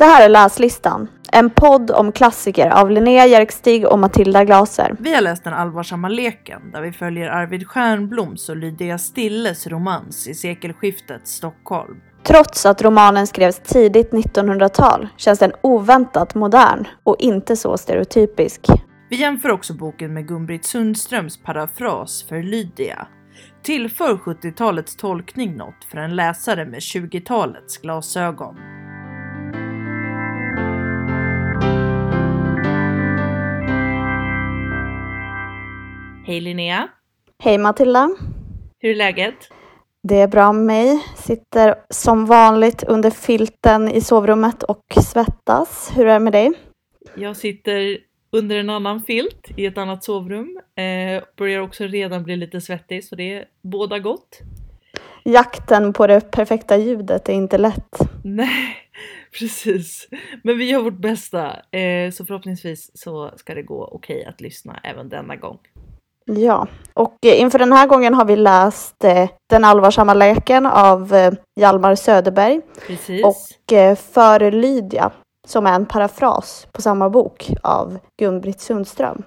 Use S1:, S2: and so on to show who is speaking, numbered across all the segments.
S1: Det här är Läslistan, en podd om klassiker av Linnea Jerkstig och Matilda Glaser.
S2: Vi har läst Den allvarsamma leken där vi följer Arvid Stjernbloms och Lydia Stilles romans i sekelskiftets Stockholm.
S1: Trots att romanen skrevs tidigt 1900-tal känns den oväntat modern och inte så stereotypisk.
S2: Vi jämför också boken med Gun-Britt Sundströms parafras för Lydia. Tillför 70-talets tolkning något för en läsare med 20-talets glasögon? Hej Linnea!
S1: Hej Matilda!
S2: Hur är läget?
S1: Det är bra med mig. Sitter som vanligt under filten i sovrummet och svettas. Hur är det med dig?
S2: Jag sitter under en annan filt i ett annat sovrum. Eh, börjar också redan bli lite svettig så det är båda gott.
S1: Jakten på det perfekta ljudet är inte lätt.
S2: Nej, precis. Men vi gör vårt bästa eh, så förhoppningsvis så ska det gå okej att lyssna även denna gång.
S1: Ja, och eh, inför den här gången har vi läst eh, Den allvarsamma leken av eh, Hjalmar Söderberg
S2: Precis.
S1: och eh, För Lydia som är en parafras på samma bok av Gun-Britt Sundström.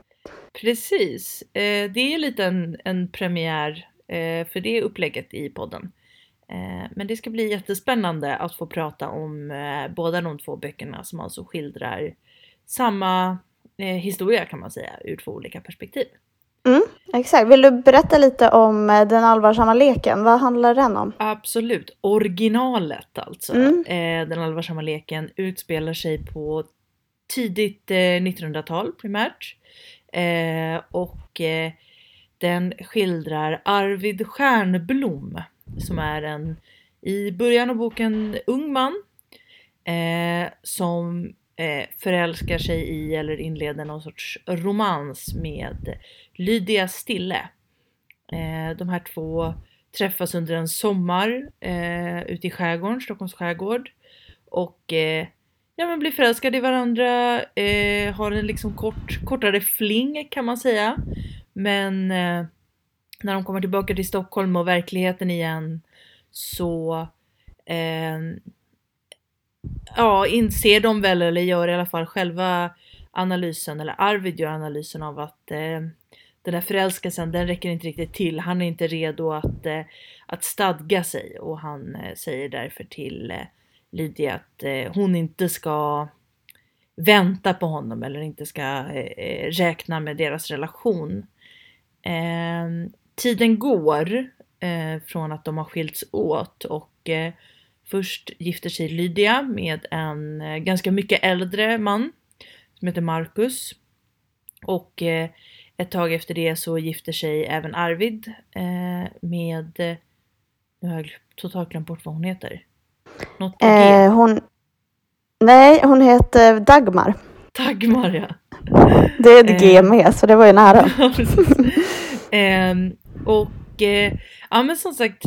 S2: Precis. Det är lite en, en premiär för det upplägget i podden. Men det ska bli jättespännande att få prata om båda de två böckerna som alltså skildrar samma historia kan man säga ur två olika perspektiv.
S1: Mm, exakt. Vill du berätta lite om eh, Den allvarsamma leken? Vad handlar den om?
S2: Absolut. Originalet alltså.
S1: Mm.
S2: Eh, den allvarsamma leken utspelar sig på tidigt eh, 1900-tal primärt. Eh, och eh, den skildrar Arvid Stjernblom som är en i början av boken ung man som förälskar sig i eller inleder någon sorts romans med Lydia Stille. Eh, de här två träffas under en sommar eh, ute i skärgården, Stockholms skärgård. Och eh, ja, men blir förälskade i varandra, eh, har en liksom kort, kortare fling kan man säga. Men eh, när de kommer tillbaka till Stockholm och verkligheten igen så eh, ja, inser de väl eller gör i alla fall själva analysen eller Arvid gör analysen av att eh, den där förälskelsen den räcker inte riktigt till. Han är inte redo att, eh, att stadga sig och han eh, säger därför till eh, Lydia att hon inte ska vänta på honom eller inte ska räkna med deras relation. Ehm, tiden går från att de har skilts åt och först gifter sig Lydia med en ganska mycket äldre man som heter Marcus. Och eh, ett tag efter det så gifter sig även Arvid eh, med, nu har jag totalt glömt bort vad hon heter. Något.
S1: Eh, hon... Nej, hon heter Dagmar.
S2: Dagmar ja.
S1: Det är ett G
S2: Eh.
S1: med, så det var ju nära.
S2: Ehm, och eh, ja men som sagt,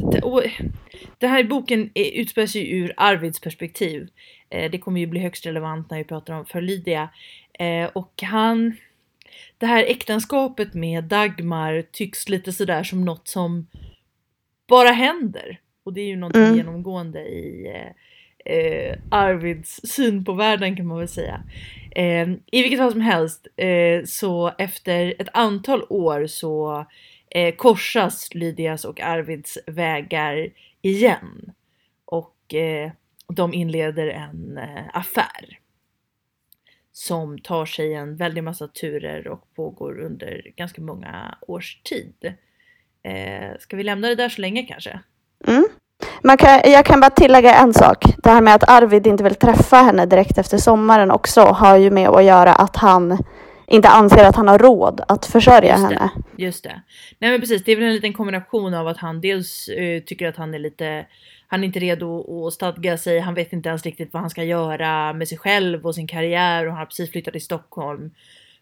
S2: den här boken utspelar sig ur Arvids perspektiv. Eh, det kommer ju bli högst relevant när vi pratar om för Lydia. Och han, det här äktenskapet med Dagmar tycks lite sådär som något som bara händer. Och det är ju någonting
S1: Mm.
S2: genomgående i eh, eh, Arvids syn på världen kan man väl säga. Eh, I vilket fall som helst eh, så efter ett antal år så eh, korsas Lydias och Arvids vägar igen. Och eh, de inleder en eh, affär. Som tar sig en väldig massa turer och pågår under ganska många års tid. Eh, ska vi lämna det där så länge kanske?
S1: Mm. Man kan, jag kan bara tillägga en sak. Det här med att Arvid inte vill träffa henne direkt efter sommaren också har ju med att göra att han inte anser att han har råd att försörja
S2: Just det.
S1: henne.
S2: Just det. Nej men precis, det är väl en liten kombination av att han dels eh, tycker att han är lite, han är inte redo att stadga sig, han vet inte ens riktigt vad han ska göra med sig själv och sin karriär och han har precis flyttat till Stockholm.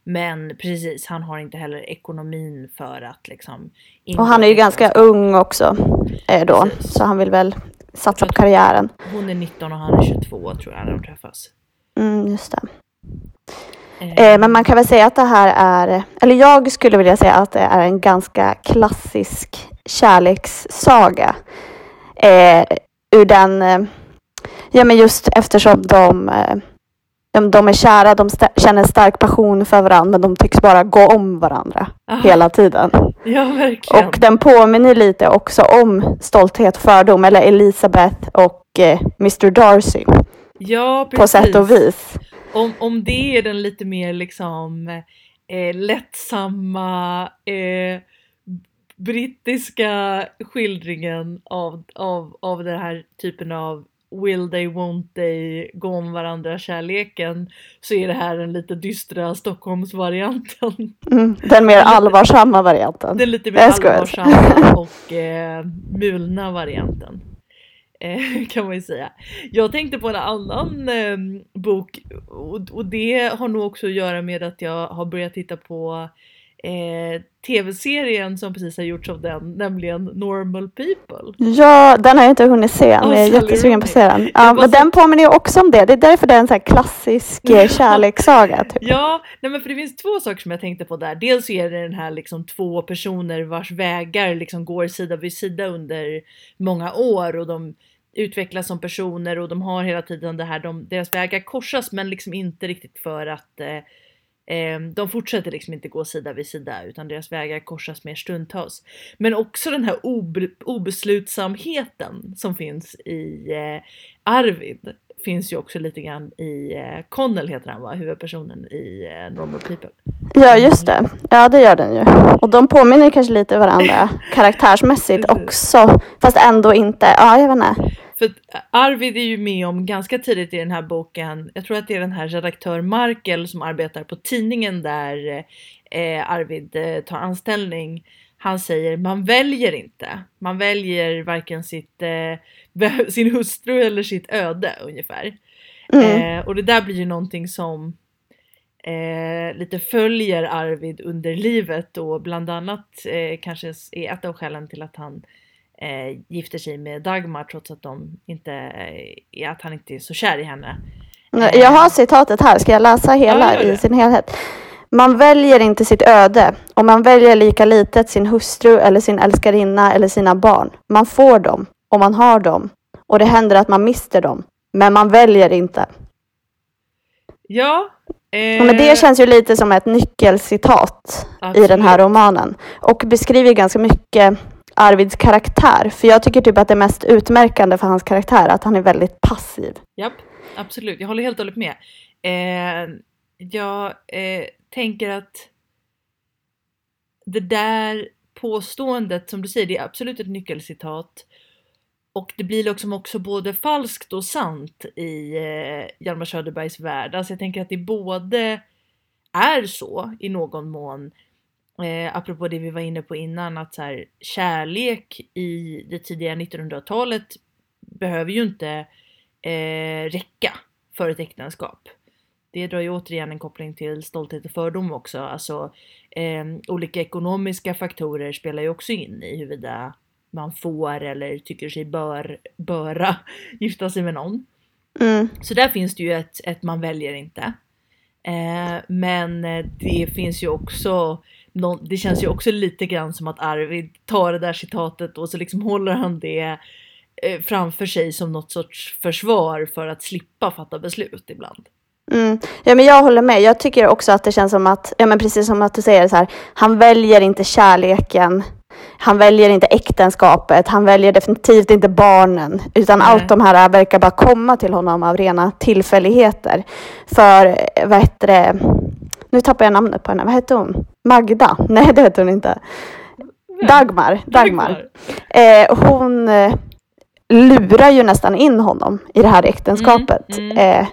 S2: Men precis, han har inte heller ekonomin för att liksom...
S1: Och han är ju ganska ung också eh, då,
S2: Precis.
S1: så han vill väl satsa på karriären.
S2: Hon är 19 och han är 22 tror jag när de träffas.
S1: Mm, just det.
S2: Eh,
S1: men man kan väl säga att det här är, eller jag skulle vilja säga att det är en ganska klassisk kärlekssaga. Eh, ur den, eh, ja men just eftersom de, men de är kära, de sta- känner stark passion för varandra, men de tycks bara gå om varandra
S2: Ah,
S1: hela tiden.
S2: Ja, verkligen.
S1: Och den påminner lite också om Stolthet och fördom, eller Elisabeth och eh, Mr Darcy
S2: ja, precis.
S1: på sätt och vis.
S2: Om, om det är den lite mer liksom eh, lättsamma eh, brittiska skildringen av, av, av den här typen av will they, won't they, gå om varandra kärleken så är det här den lite dystra Stockholmsvarianten.
S1: Mm, den mer allvarsamma varianten.
S2: Den lite mer allvarsamma och eh, mulna varianten. Kan man ju säga. Jag tänkte på en annan eh, bok och, det har nog också att göra med att jag har börjat titta på eh, tv-serien som precis har gjorts av den, nämligen Normal People.
S1: Ja, den har jag inte hunnit se. Men
S2: Ja,
S1: jag är jättesugen på att se den. Ja, men
S2: så-
S1: den påminner ju också om det. Det är därför det är en sån här klassisk eh, kärlekssaga. Typ.
S2: Ja, nej men för det finns två saker som jag tänkte på där. Dels är det den här liksom två personer vars vägar liksom går sida vid sida under många år och de utvecklas som personer och de har hela tiden det här, de, deras vägar korsas men liksom inte riktigt för att eh, eh, de fortsätter liksom inte gå sida vid sida utan deras vägar korsas mer stundtals. Men också den här obe, obeslutsamheten som finns i eh, Arvid finns ju också lite grann i eh, Connell heter han va, huvudpersonen i eh, Normal People.
S1: Ja, just det. Ja, det gör den ju. Och de påminner kanske lite varandra karaktärsmässigt också. Fast ändå inte. Ja, jag vet inte.
S2: För Arvid är ju med om ganska tidigt i den här boken, jag tror att det är den här redaktör Markel som arbetar på tidningen där eh, Arvid eh, tar anställning. Han säger man väljer inte. Man väljer varken sitt, eh, sin hustru eller sitt öde ungefär.
S1: Mm.
S2: Eh, och det där blir ju någonting som eh, lite följer Arvid under livet och bland annat eh, kanske är ett av skälen till att han eh, gifter sig med Dagmar trots att, de inte, eh, att han inte är så kär i henne.
S1: Jag har citatet här. Ska jag läsa hela
S2: Ja,
S1: i sin helhet? Man väljer inte sitt öde och man väljer lika litet sin hustru eller sin älskarinna eller sina barn. Man får dem och man har dem och det händer att man mister dem. Men man väljer inte.
S2: Ja, eh,
S1: Men det känns ju lite som ett nyckelcitat i den här
S2: absolut.
S1: romanen och beskriver ganska mycket Arvids karaktär. För jag tycker typ att det mest utmärkande för hans karaktär är att han är väldigt passiv.
S2: Japp, absolut. Jag håller helt och hållet med. Eh, jag eh, tänker att det där påståendet som du säger, det är absolut ett nyckelcitat. Och det blir liksom också både falskt och sant i eh, Hjalmar Söderbergs värld. Alltså jag tänker att det både är så i någon mån. Eh, apropå det vi var inne på innan att så här, kärlek i det tidiga 1900-talet behöver ju inte eh, räcka för ett äktenskap. Det drar ju återigen en koppling till stolthet och fördom också. Alltså eh, olika ekonomiska faktorer spelar ju också in i huruvida man får eller tycker sig bör, böra gifta sig med någon.
S1: Mm.
S2: Så där finns det ju ett, ett man väljer inte. Eh, men eh, det finns ju också, nå- det känns ju också lite grann som att Arvid tar det där citatet och så liksom håller han det eh, framför sig som något sorts försvar för att slippa fatta beslut ibland.
S1: Mm. Ja, men jag håller med. Jag tycker också att det känns som att, ja men precis som att du säger så här, han väljer inte kärleken. Han väljer inte äktenskapet, han väljer definitivt inte barnen, utan
S2: Nej.
S1: allt de här verkar bara komma till honom av rena tillfälligheter. För, eh, vad heter det, nu tappar jag namnet på henne, vad hette hon? Magda? Nej, det hette hon inte. Dagmar. Dagmar. Eh, hon eh, lurar ju nästan in honom i det här äktenskapet.
S2: Mm,
S1: Eh,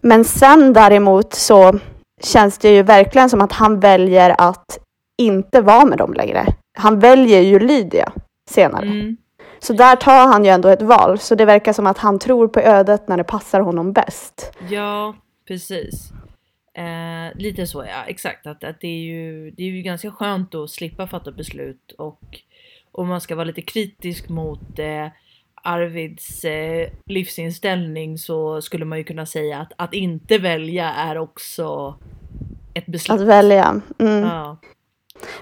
S1: men sen däremot så känns det ju verkligen som att han väljer att inte vara med dem längre. Han väljer ju Lydia senare.
S2: Mm.
S1: Så där tar han ju ändå ett val. Så det verkar som att han tror på ödet när det passar honom bäst.
S2: Ja, precis. Eh, lite så ja, exakt. Att, att det, är ju, det är ju ganska skönt att slippa fatta beslut och om man ska vara lite kritisk mot eh, Arvids eh, livsinställning så skulle man ju kunna säga att att inte välja är också ett beslut.
S1: Att välja. Mm.
S2: Ja.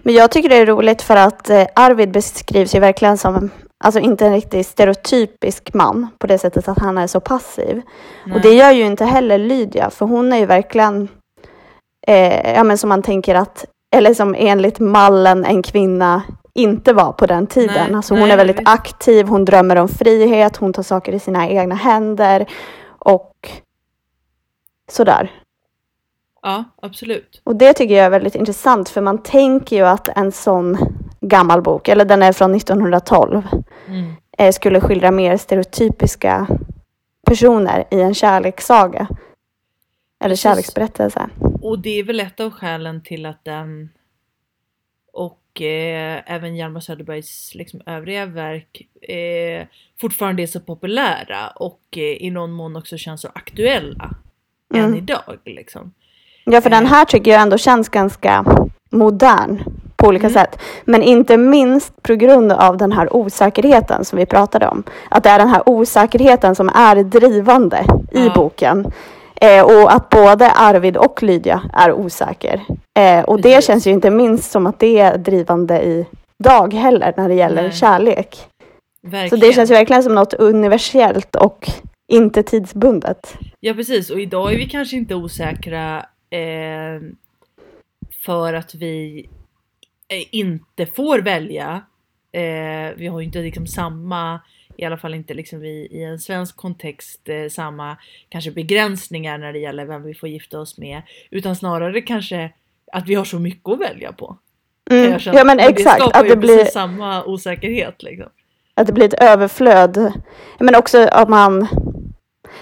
S1: Men jag tycker det är roligt för att eh, Arvid beskrivs ju verkligen som Alltså inte en riktigt stereotypisk man på det sättet att han är så passiv.
S2: Nej.
S1: Och det gör ju inte heller Lydia, för hon är ju verkligen, eh, ja men som man tänker att, eller som enligt mallen en kvinna inte var på den tiden.
S2: Nej,
S1: alltså hon
S2: nej,
S1: är väldigt aktiv, hon drömmer om frihet, hon tar saker i sina egna händer och sådär.
S2: Ja, absolut.
S1: Och det tycker jag är väldigt intressant för man tänker ju att en sån gammal bok, eller den är från 1912,
S2: Mm.
S1: eh, skulle skildra mer stereotypiska personer i en kärlekssaga. Eller
S2: Precis.
S1: kärleksberättelse.
S2: Och det är väl ett av skälen till att den och eh, även Hjalmar Söderbergs liksom, övriga verk eh, fortfarande är så populära och eh, i någon mån också känns så aktuella än
S1: Mm.
S2: idag. Liksom.
S1: Ja, för den
S2: Eh.
S1: här tycker jag ändå känns ganska modern på olika
S2: Mm.
S1: sätt. Men inte minst på grund av den här osäkerheten som vi pratade om. Att det är den här osäkerheten som är drivande i
S2: Ja.
S1: boken. Eh, och att både Arvid och Lydia är osäker. Eh, och det känns ju inte minst som att det är drivande i dag heller när det gäller
S2: Nej.
S1: kärlek. Så
S2: Verkligen.
S1: det känns ju verkligen som något universellt och inte tidsbundet.
S2: Ja precis och idag är vi kanske inte osäkra eh, för att vi eh, inte får välja. Eh, vi har ju inte liksom samma, i alla fall inte liksom vi i en svensk kontext, eh, samma kanske begränsningar när det gäller vem vi får gifta oss med. Utan snarare kanske att vi har så mycket att välja på.
S1: Mm.
S2: känna.
S1: Ja men exakt,
S2: Det skapar
S1: att
S2: ju
S1: det, blir,
S2: precis samma osäkerhet liksom.
S1: att det blir ett överflöd. Men också att man,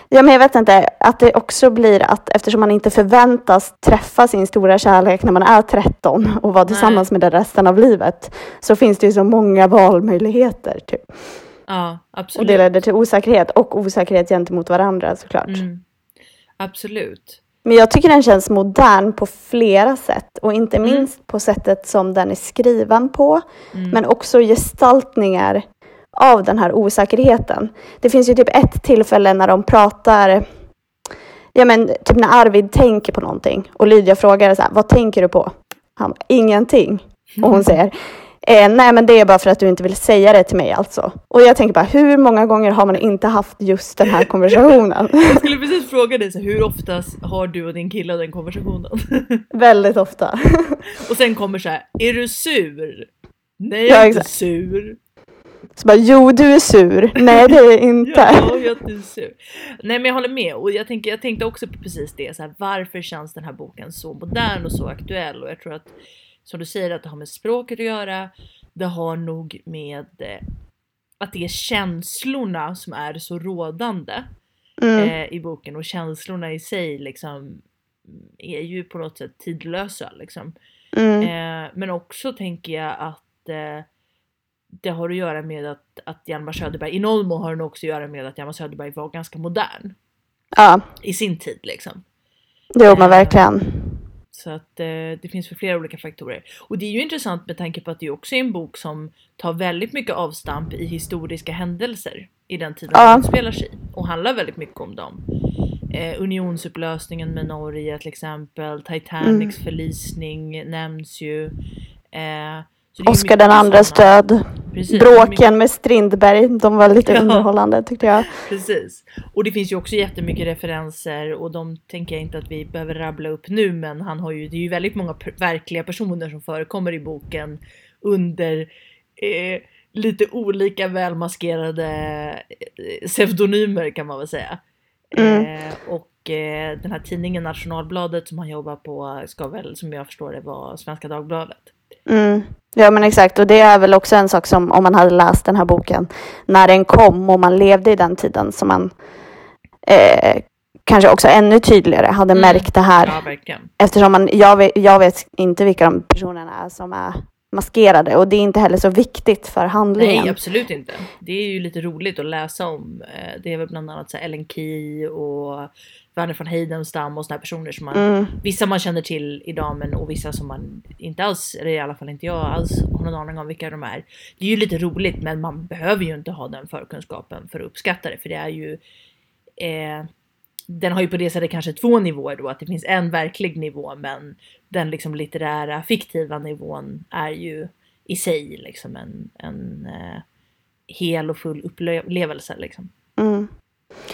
S1: ja men jag vet inte, att det också blir att eftersom man inte förväntas träffa sin stora kärlek när man är 13 och vara
S2: Nej.
S1: tillsammans med den resten av livet, så finns det ju så många valmöjligheter. Typ.
S2: Ja
S1: Och
S2: absolut.
S1: det leder till osäkerhet och osäkerhet gentemot varandra såklart.
S2: Mm. Absolut.
S1: Men jag tycker den känns modern på flera sätt och inte
S2: Mm.
S1: minst på sättet som den är skriven på.
S2: Mm.
S1: Men också gestaltningar av den här osäkerheten. Det finns ju typ ett tillfälle när de pratar, ja men typ när Arvid tänker på någonting och Lydia frågar så här, vad tänker du på? Han, ingenting. Och hon säger, eh, nej men det är bara för att du inte vill säga det till mig alltså. Och jag tänker bara, hur många gånger har man inte haft just den här konversationen?
S2: Jag skulle precis fråga dig så hur ofta har du och din kille den konversationen?
S1: Väldigt ofta.
S2: och sen kommer så här, är du sur? Nej
S1: Ja,
S2: jag är inte
S1: exakt.
S2: sur.
S1: Så bara, jo du är sur. Nej det är jag inte.
S2: Ja, jag är sur. Nej men jag håller med och jag, tänker, jag tänkte också på precis det, så här, varför känns den här boken så modern och så aktuell? Och jag tror att, som du säger, att det har med språket att göra. Det har nog med eh, att det är känslorna som är så rådande.
S1: Mm.
S2: eh, i boken och känslorna i sig liksom är ju på något sätt tidlösa liksom.
S1: Mm.
S2: Eh, men också tänker jag att eh, det har att göra med att, att Hjalmar Söderberg, i någon mån har det också att göra med att Hjalmar Söderberg var ganska modern
S1: Ja,
S2: i sin tid liksom.
S1: jo men
S2: Eh,
S1: verkligen.
S2: Så att eh, det finns för flera olika faktorer. Och det är ju intressant med tanke på att det också är en bok som tar väldigt mycket avstamp i historiska händelser i den tiden
S1: Ja.
S2: den utspelar sig och handlar väldigt mycket om dem. Eh, unionsupplösningen med Norge till exempel, Titanics
S1: Mm.
S2: förlisning nämns ju. Eh,
S1: Oscar den andres död.
S2: Precis,
S1: Bråken med Strindberg, de var lite
S2: Ja.
S1: underhållande tyckte jag.
S2: Precis. Och det finns ju också jättemycket referenser och de tänker jag inte att vi behöver rabbla upp nu men han har ju, det är ju väldigt många verkliga personer som förekommer i boken under eh, lite olika välmaskerade eh, pseudonymer kan man väl säga.
S1: Mm.
S2: Eh, och eh, den här tidningen Nationalbladet som han jobbar på ska väl som jag förstår det vara Svenska Dagbladet.
S1: Mm. Ja men exakt och det är väl också en sak som om man hade läst den här boken när den kom och man levde i den tiden som man eh, kanske också ännu tydligare hade
S2: Mm.
S1: märkt det här.
S2: Ja verkligen.
S1: Eftersom man, jag, vet, jag vet inte vilka de personerna är som är maskerade och det är inte heller så viktigt för handlingen.
S2: Nej absolut inte. Det är ju lite roligt att läsa om. Eh, Det är väl bland annat så Ellen Key och Verner von Heidenstam och såna här personer som man,
S1: Mm.
S2: vissa man känner till idag men och vissa som man inte alls, eller i alla fall inte jag alls har någon aning om vilka de är. Det är ju lite roligt men man behöver ju inte ha den förkunskapen för att uppskatta det för det är ju eh, den har ju på det sättet kanske två nivåer då, att det finns en verklig nivå men den liksom litterära fiktiva nivån är ju i sig liksom en, en, eh, hel och full upplevelse. Liksom.
S1: Mm.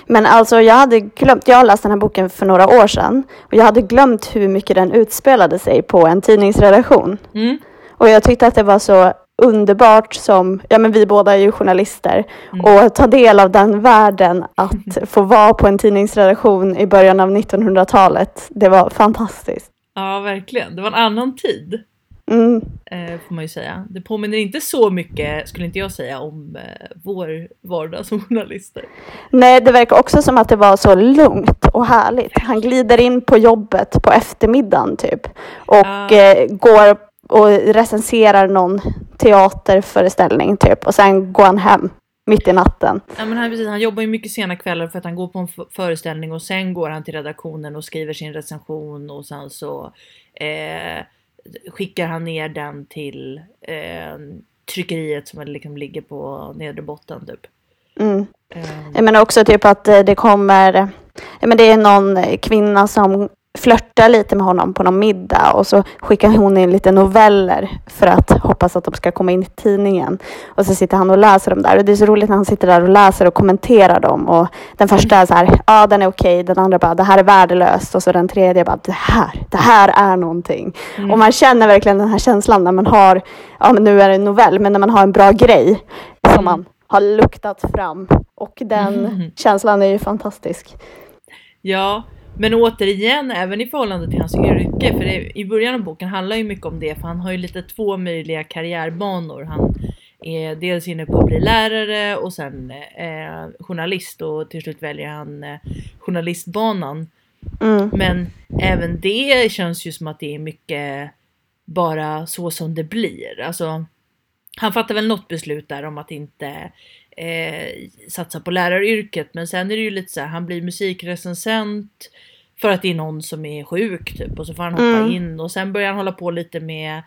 S1: Men alltså jag hade glömt, jag läste den här boken för några år sedan och jag hade glömt hur mycket den utspelade sig på en tidningsredaktion.
S2: Mm.
S1: Och jag tyckte att det var så underbart som, ja men vi båda är ju journalister,
S2: Mm.
S1: och ta del av den världen att få vara på en tidningsredaktion i början av 1900-talet. Det var fantastiskt.
S2: Ja, verkligen. Det var en annan tid.
S1: Mm.
S2: Eh, får man ju säga. Det påminner inte så mycket, skulle inte jag säga, om eh, vår vardag som journalister.
S1: Nej, det verkar också som att det var så lugnt och härligt. Han glider in på jobbet på eftermiddagen typ och
S2: Ja.
S1: eh, går och recenserar någon teaterföreställning typ och sen går han hem mitt i natten.
S2: Ja, men han, precis, han jobbar ju mycket sena kvällar för att han går på en föreställning och sen går han till redaktionen och skriver sin recension och sen så eh, skickar han ner den till eh, tryckeriet som liksom ligger på nedre botten typ.
S1: Mm.
S2: Eh,
S1: Jag menar också typ att eh, det kommer, ja, men det är någon eh, kvinna som flörtar lite med honom på någon middag och så skickar hon in lite noveller för att hoppas att de ska komma in i tidningen. Och så sitter han och läser dem där och det är så roligt när han sitter där och läser och kommenterar dem och den första är så här, ja den är okej, den andra bara, det här är värdelöst och så den tredje bara, det här, det här är någonting.
S2: Mm.
S1: Och man känner verkligen den här känslan när man har, ja men nu är det en novell, men när man har en bra grej som
S2: Mm.
S1: man har luktat fram och den
S2: Mhm.
S1: känslan är ju fantastisk.
S2: Ja, men återigen även i förhållande till hans yrke. För det, i början av boken handlar ju mycket om det. För han har ju lite två möjliga karriärbanor. Han är dels inne på att bli lärare och sen eh, journalist. Och till slut väljer han eh, journalistbanan.
S1: Mm.
S2: Men även det känns ju som att det är mycket bara så som det blir. Alltså, han fattar väl något beslut där om att inte eh, satsa på läraryrket. Men sen är det ju lite så här, han blir musikrecensent för att det är någon som är sjuk typ. Och så får han hoppa
S1: Mm.
S2: in och sen börjar han hålla på lite med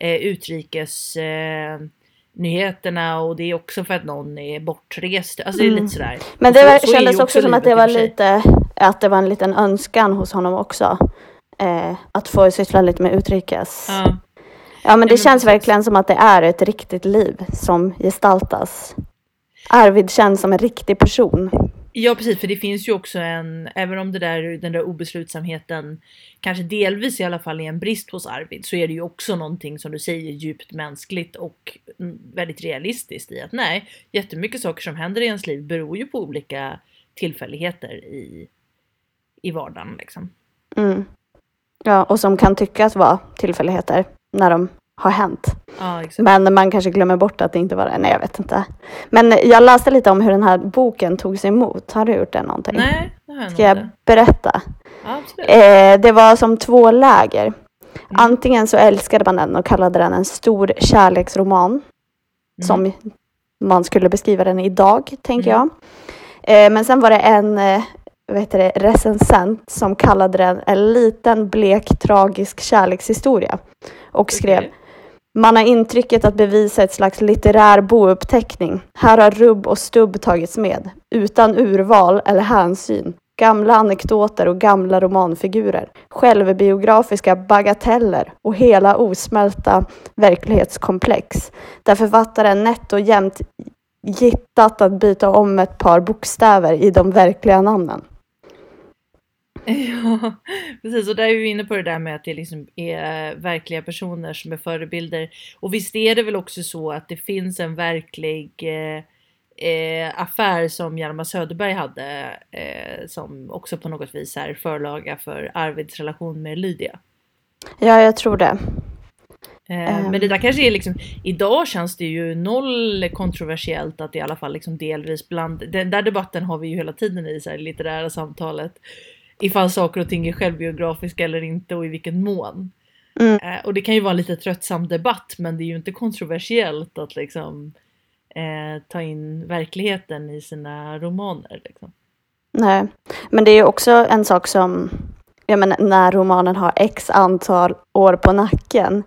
S2: eh, utrikes eh, nyheterna och det är också för att någon är bortrest. Alltså det är
S1: Mm.
S2: lite sådär.
S1: Men det
S2: så-
S1: var,
S2: så är
S1: kändes
S2: ju
S1: också som att det var lite, att det var en liten önskan hos honom också. Eh, att få syssla lite med utrikes. Ja,
S2: Ja.
S1: men det
S2: men
S1: känns
S2: precis.
S1: verkligen som att det är ett riktigt liv som gestaltas. Arvid känns som en riktig person.
S2: Ja precis, för det finns ju också en, även om det där, den där obeslutsamheten kanske delvis i alla fall är en brist hos Arvid, så är det ju också någonting som du säger djupt mänskligt och mm, väldigt realistiskt i att nej, jättemycket saker som händer i ens liv beror ju på olika tillfälligheter i, i vardagen liksom.
S1: Mm. Ja, och som kan tyckas vara tillfälligheter när de har hänt.
S2: Exakt.
S1: Men man kanske glömmer bort att det inte var det. Nej, jag vet inte. Men jag läste lite om hur den här boken togs emot. Har du gjort det någonting?
S2: Nej, det har jag
S1: Ska jag
S2: inte.
S1: berätta? Eh, det var som två läger. Antingen så älskade man den och kallade den en stor kärleksroman.
S2: Mm.
S1: Som man skulle beskriva den idag, tänker
S2: Mm.
S1: jag. Eh, men sen var det en eh, vad heter det, recensent som kallade den en liten blek tragisk kärlekshistoria. Och skrev
S2: Okej
S1: man har intrycket att bevisa ett slags litterär bouppteckning. Här har rubb och stubb tagits med, utan urval eller hänsyn. Gamla anekdoter och gamla romanfigurer. Självbiografiska bagateller och hela osmälta verklighetskomplex. Där författaren nätt och jämt gittat att byta om ett par bokstäver i de verkliga namnen.
S2: Ja, precis. Och där är vi inne på det där med att det liksom är verkliga personer som är förebilder. Och visst är det väl också så att det finns en verklig eh, eh, affär som Hjalmar Söderberg hade eh, som också på något vis är förlaga för Arvids relation med Lydia.
S1: Ja, jag tror det.
S2: Eh,
S1: Ehm.
S2: Men det där kanske är liksom, idag känns det ju noll kontroversiellt att i alla fall liksom delvis bland, den där debatten har vi ju hela tiden i så här litterära samtalet. Ifall saker och ting är självbiografiska eller inte och i vilken mån.
S1: Mm.
S2: Eh, och det kan ju vara en lite tröttsam debatt men det är ju inte kontroversiellt att liksom eh, ta in verkligheten i sina romaner. Liksom.
S1: Nej, men det är ju också en sak som, jag menar, när romanen har x antal år på nacken,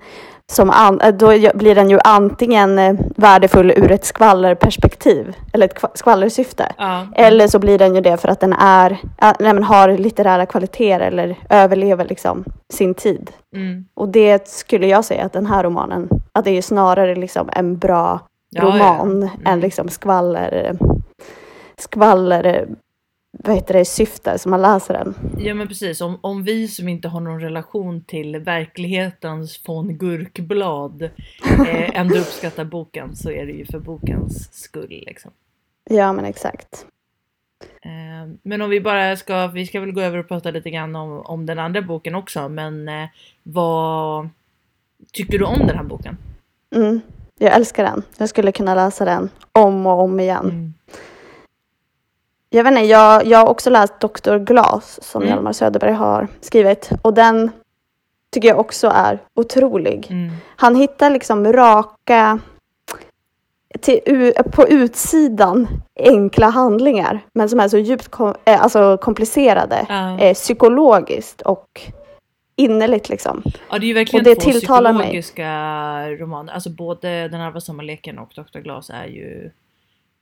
S1: som an, eh, då blir den ju antingen eh, värdefull ur ett skvallerperspektiv, eller ett kva- skvallersyfte.
S2: Ja,
S1: Eller så blir den ju det för att den är, nej, men har litterära kvaliteter eller överlever liksom sin tid.
S2: mm,
S1: Och det skulle jag säga att den här romanen, att det är snarare liksom en bra
S2: Ja,
S1: roman
S2: ja. Mm.
S1: än liksom skvaller, skvaller vad heter det, syfte som man läser den.
S2: Ja men precis, om, om vi som inte har någon relation till verklighetens von Gurkblad eh, ändå uppskattar boken så är det ju för bokens skull. Liksom.
S1: Ja men exakt.
S2: Eh, men om vi bara ska, vi ska väl gå över och prata lite grann om, om den andra boken också, men eh, vad tycker du om den här boken?
S1: Mm. Jag älskar den. Jag skulle kunna läsa den om och om igen.
S2: Mm.
S1: Jag vet inte, jag, jag har också läst Dr. Glas som
S2: Mm.
S1: Hjalmar Söderberg har skrivit och den tycker jag också är otrolig.
S2: Mm.
S1: Han hittar liksom raka, till, på utsidan enkla handlingar men som är så djupt kom, eh, alltså komplicerade eh, psykologiskt och innerligt liksom.
S2: Ja det är ju verkligen
S1: Och det
S2: två
S1: tilltalar mig.
S2: psykologiska romaner. Alltså både Den halva sommarleken och Dr. Glas är ju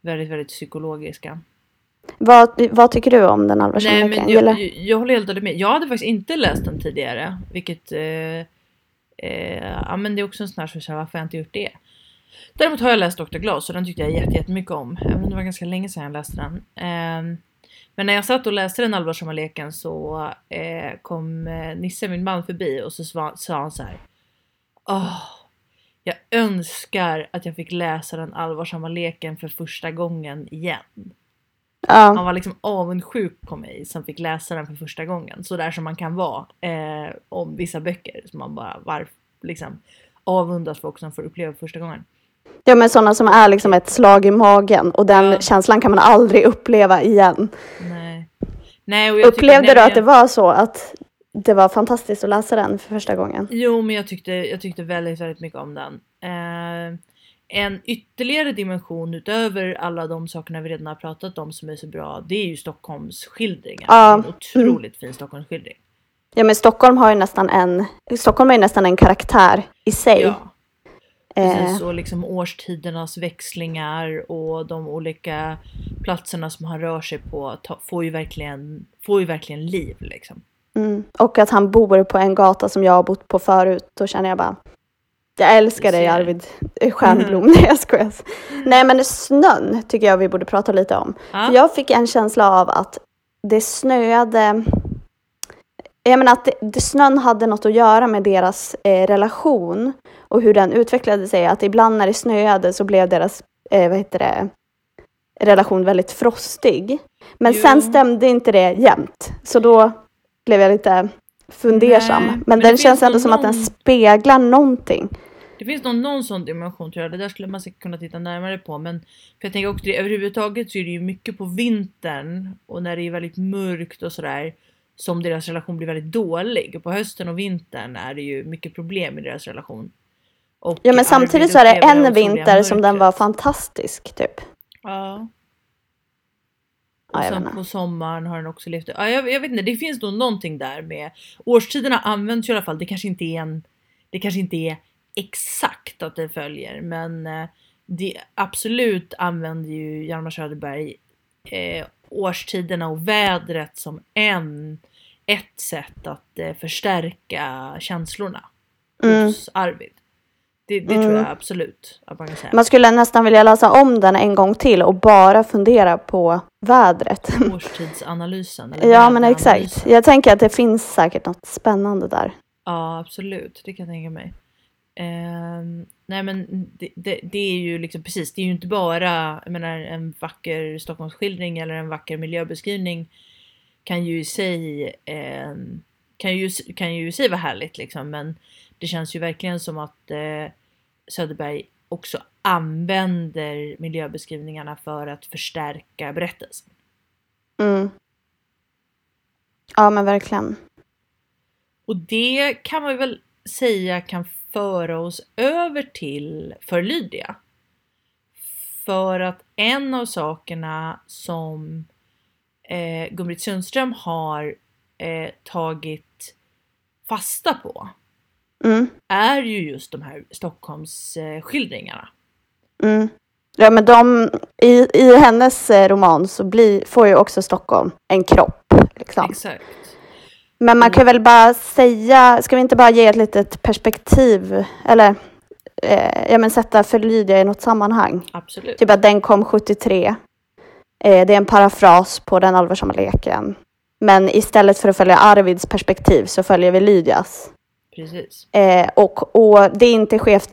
S2: väldigt, väldigt psykologiska.
S1: Vad, vad tycker du om den Alva
S2: Nej men jag, jag, jag håller helt med. Jag hade faktiskt inte läst den tidigare. Vilket... Eh, eh, ja men det är också en sån här som så här, varför har jag inte gjort det? Däremot har jag läst Dr. Glas och den tyckte jag jätte- jättemycket om. Även om det var ganska länge sedan jag läste den. Ehm, men när jag satt och läste den allvarsamma leken så eh, kom eh, Nisse, min man, förbi och så sva- sa han så här. Åh, jag önskar att jag fick läsa den allvarsamma leken för första gången igen. Han
S1: Ja,
S2: var liksom avundsjuk på mig som fick läsa den för första gången. Så där som man kan vara eh, om vissa böcker. Som man bara var, liksom, avundas folk som får uppleva för första gången.
S1: ja men sådana som är liksom ett slag i magen och den
S2: Ja.
S1: känslan kan man aldrig uppleva igen.
S2: Nej. Nej,
S1: Upplevde
S2: nej,
S1: du att det var så att det var fantastiskt att läsa den för första gången?
S2: Jo, men jag tyckte, jag tyckte väldigt, väldigt mycket om den. Eh, en ytterligare dimension utöver alla de sakerna vi redan har pratat om som är så bra. Det är ju Stockholms skildringar.
S1: Ja,
S2: En otroligt fin Stockholmsskildring.
S1: Ja men Stockholm har ju nästan en, Stockholm är nästan en karaktär i sig.
S2: Ja.
S1: Eh,
S2: Precis, och liksom årstidernas växlingar och de olika platserna som han rör sig på får, ju verkligen, får ju verkligen liv. Liksom.
S1: mm. Och att han bor på en gata som jag har bott på förut, då känner jag bara jag älskar dig. Arvid Stjernblom. Nej jag skojar. Nej men snön tycker jag vi borde prata lite om.
S2: Ja.
S1: För jag fick en känsla av att det snöade jag menar att det, snön hade något att göra med deras eh, relation och hur den utvecklade sig. Att ibland när det snöade så blev deras eh, vad heter det, relation väldigt frostig. Men
S2: Jo.
S1: sen stämde inte det jämt. Så då blev jag lite fundersam.
S2: Nej,
S1: men,
S2: men
S1: den känns ändå
S2: nog
S1: som att den
S2: någon-
S1: speglar någonting.
S2: Det finns nog någon sån dimension tror jag. Det där skulle man säkert kunna titta närmare på. Men för jag tänker också det, överhuvudtaget så är det ju mycket på vintern och när det är väldigt mörkt och sådär som deras relation blir väldigt dålig. Och på hösten och vintern är det ju mycket problem i deras relation. Och
S1: Ja men samtidigt så är det en vinter som den var fantastisk typ.
S2: Ja. Och sen på sommaren har den också levt. Ja, jag, jag vet inte, det finns nog någonting där med årstiderna används ju i alla fall. Det kanske inte är en. Det kanske inte är exakt att det följer, men eh, det absolut använder ju Hjalmar Söderberg eh, årstiderna och vädret som en ett sätt att eh, förstärka känslorna
S1: Mm.
S2: hos Arvid. Det, det
S1: Mm.
S2: tror jag absolut att man kan säga.
S1: Man skulle nästan vilja läsa om den en gång till och bara fundera på vädret.
S2: Årstidsanalysen. eller
S1: Ja men exakt. Jag tänker att det finns säkert något spännande där.
S2: Ja absolut, det kan jag tänka mig. Ehm, nej men det, det, det är ju liksom precis, det är ju inte bara jag menar, en vacker Stockholmsskildring eller en vacker miljöbeskrivning kan ju i sig ehm, kan ju, kan ju i sig vara härligt liksom men det känns ju verkligen som att eh, Söderberg också använder miljöbeskrivningarna för att förstärka berättelsen.
S1: Mm. Ja men verkligen.
S2: Och det kan man väl säga kan föra oss över till för Lydia. För att en av sakerna som eh, Gun-Britt Sundström har eh, tagit fasta på
S1: Mm.
S2: är ju just de här Stockholms eh.
S1: Mm. Ja men de, i, i hennes eh, roman så blir, får ju också Stockholm en kropp. Liksom.
S2: Exakt.
S1: Men man kan väl bara säga, ska vi inte bara ge ett litet perspektiv, eller eh, ja, men sätta för Lydia i något sammanhang.
S2: Absolut.
S1: Typ att den kom 73. Eh, det är en parafras på den allvarsamma leken. Men istället för att följa Arvids perspektiv så följer vi Lydias.
S2: Precis.
S1: Eh, och, och det är inte chef,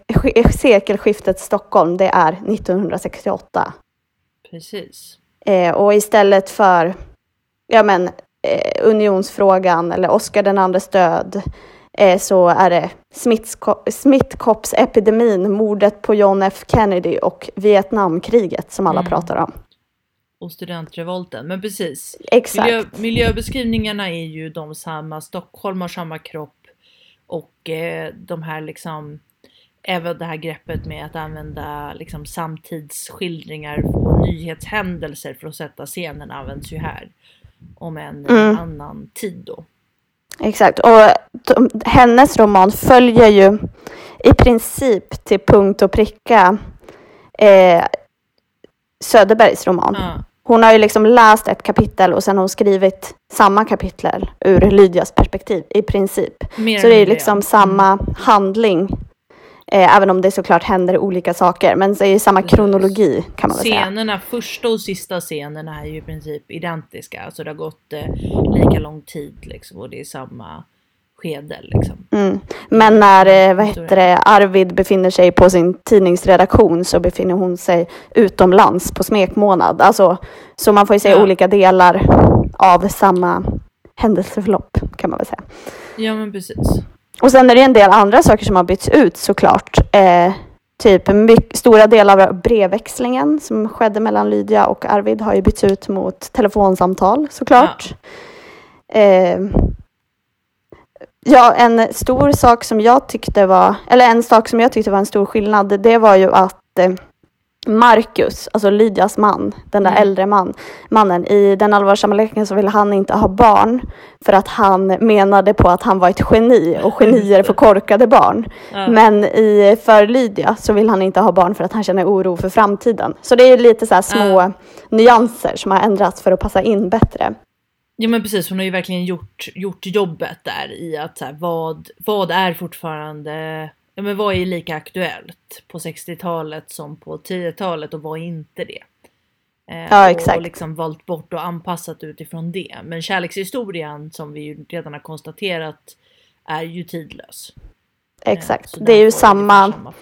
S1: sekelskiftet Stockholm, det är 1968.
S2: Precis.
S1: Eh, och istället för ja, men, eh, unionsfrågan eller Oscar den andres död eh, så är det smittsko- smittkoppsepidemin, mordet på John F Kennedy och Vietnamkriget som alla
S2: Mm.
S1: pratar om.
S2: Och studentrevolten. Men precis.
S1: Exakt.
S2: Miljö, miljöbeskrivningarna är ju de samma. Stockholm har samma kropp. Och eh, de här liksom. Även det här greppet med att använda liksom samtidsskildringar på nyhetshändelser för att sätta scenen används ju här. Om en
S1: Mm.
S2: annan tid då.
S1: Exakt. Och de, hennes roman följer ju i princip till punkt och pricka eh, Söderbergs roman.
S2: Ja,
S1: Hon har ju liksom läst ett kapitel och sen har hon skrivit samma kapitel ur Lydias perspektiv i princip.
S2: mer
S1: Så det är ju liksom samma handling. Eh, även om det såklart händer olika saker. Men det är ju samma kronologi kan man väl säga.
S2: Scenerna, första och sista scenerna är ju i princip identiska. Alltså det har gått eh, lika lång tid liksom och det är samma skede liksom.
S1: Mm. Men när eh, vad heter det, Arvid befinner sig på sin tidningsredaktion så befinner hon sig utomlands på smekmånad. Alltså, så man får ju se
S2: Ja.
S1: olika delar av samma händelseförlopp kan man väl säga.
S2: Ja men precis.
S1: Och sen är det en del andra saker som har bytts ut såklart. Eh, typ mycket, stora delar av brevväxlingen som skedde mellan Lydia och Arvid har ju bytts ut mot telefonsamtal såklart. Eh, ja, en stor sak som jag tyckte var, eller en sak som jag tyckte var en stor skillnad, det var ju att eh, Marcus, alltså Lydias man, den där
S2: Mm.
S1: äldre man, mannen, i den allvarsamma leken så ville han inte ha barn för att han menade på att han var ett geni och genier får korkade barn.
S2: Ja.
S1: Men i för Lydia så vill han inte ha barn för att han känner oro för framtiden. Så det är lite så här små
S2: Ja.
S1: nyanser som har ändrats för att passa in bättre.
S2: Ja men precis, hon har ju verkligen gjort, gjort jobbet där i att så här, vad, vad är fortfarande, ja men vad är lika aktuellt på 60-talet som på 10-talet och vad är inte det? Eh,
S1: Ja, exakt.
S2: Och liksom valt bort och anpassat utifrån det. Men kärlekshistorien som vi ju redan har konstaterat är ju tidlös. Eh,
S1: Exakt.
S2: så
S1: Det är ju samma,
S2: samma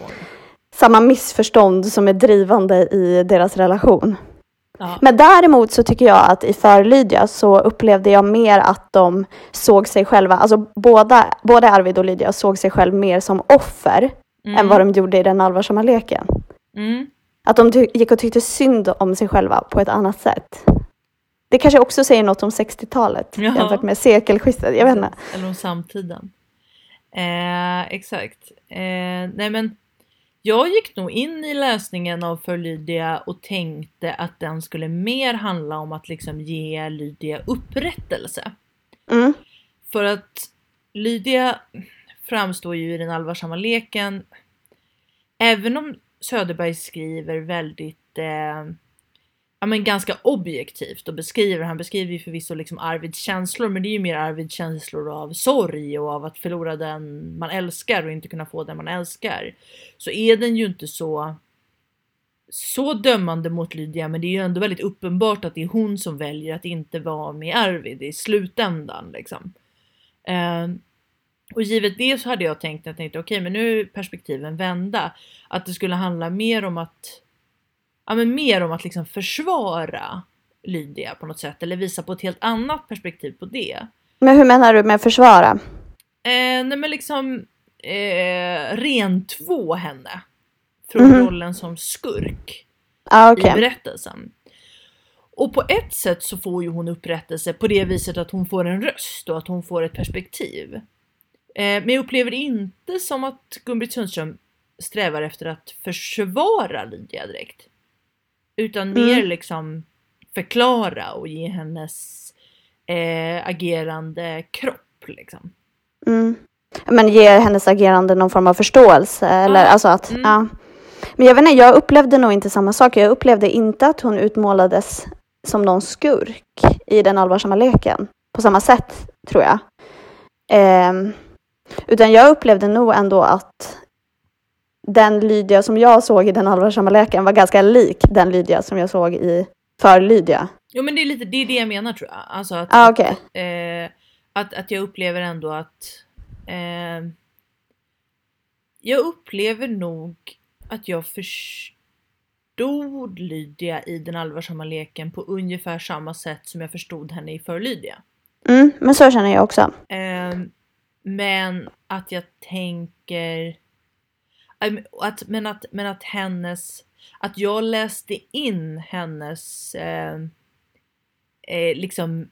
S1: samma missförstånd som är drivande i deras relation.
S2: Ja,
S1: Men däremot så tycker jag att i För Lydia så upplevde jag mer att de såg sig själva, alltså båda, både Arvid och Lydia såg sig själv mer som offer
S2: mm,
S1: än vad de gjorde i den allvarsamma leken.
S2: mm,
S1: Att de gick och tyckte synd om sig själva på ett annat sätt. Det kanske också säger något om 60-talet
S2: Ja.
S1: jämfört med sekelskiftet. Jag vet inte.
S2: Eller om samtiden. Eh, exakt. Eh, nej men jag gick nog in i läsningen av För Lydia och tänkte att den skulle mer handla om att liksom ge Lydia upprättelse.
S1: Mm.
S2: För att Lydia framstår ju i den allvarsamma leken, även om Söderberg skriver väldigt eh, ja, men ganska objektivt och beskriver, han beskriver ju förvisso liksom Arvids känslor men det är ju mer Arvids känslor av sorg och av att förlora den man älskar och inte kunna få den man älskar. Så är den ju inte så så dömande mot Lydia men det är ju ändå väldigt uppenbart att det är hon som väljer att inte vara med Arvid i slutändan liksom. Eh, och givet det så hade jag tänkt, jag tänkte okej men nu är perspektiven vända. Att det skulle handla mer om att ja, men mer om att liksom försvara Lydia på något sätt eller visa på ett helt annat perspektiv på det.
S1: Men hur menar du med försvara?
S2: Eh, nej men liksom eh, rentvå henne från
S1: Mhm.
S2: rollen som skurk
S1: Ja,
S2: i
S1: okej.
S2: berättelsen. Och på ett sätt så får ju hon upprättelse på det viset att hon får en röst och att hon får ett perspektiv. Eh, men jag upplever inte som att Gun-Britt Sundström strävar efter att försvara Lydia direkt. Utan mer
S1: Mm.
S2: liksom förklara och ge hennes eh, agerande kropp liksom.
S1: Mm. Men ger hennes agerande någon form av förståelse? Eller,
S2: Ja,
S1: alltså att,
S2: mm.
S1: ja. Men jag vet inte, jag upplevde nog inte samma sak. Jag upplevde inte att hon utmålades som någon skurk i den allvarsamma leken. På samma sätt, tror jag. Ehm, utan jag upplevde nog ändå att den Lydia som jag såg i Den allvarsamma leken var ganska lik den Lydia som jag såg i För Lydia.
S2: Jo men det är lite det, är det jag menar tror jag. Alltså att,
S1: Ah, okej.
S2: eh, att, att jag upplever ändå att eh, jag upplever nog att jag förstod Lydia i den allvarsamma leken på ungefär samma sätt som jag förstod henne i För Lydia.
S1: Mm, men så känner jag också.
S2: Ehm, men att jag tänker... Att, men, att, men att hennes... Att jag läste in hennes... ehm, eh, liksom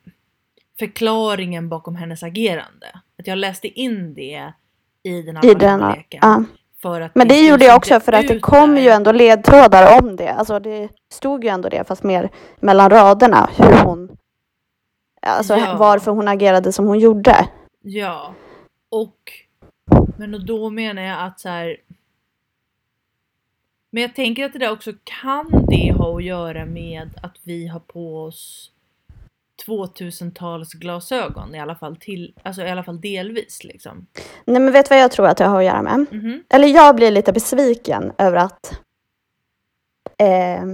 S2: förklaringen bakom hennes agerande. Att jag läste in det i den
S1: I den,
S2: allvarsamma leken.
S1: ja.
S2: För att
S1: Men det
S2: skrivs
S1: gjorde jag också för att det kom
S2: där.
S1: ju ändå ledtrådar om det. Alltså det stod ju ändå det fast mer mellan raderna hur hon Alltså
S2: Ja.
S1: varför hon agerade som hon gjorde.
S2: Ja. Och men då menar jag att så här. Men jag tänker att det där också kan det ha att göra med att vi har på oss 2000-tals glasögon i alla fall till, alltså i alla fall delvis liksom.
S1: Nej men vet du vad jag tror att det har att göra med?
S2: Mhm.
S1: Eller jag blir lite besviken över att eh,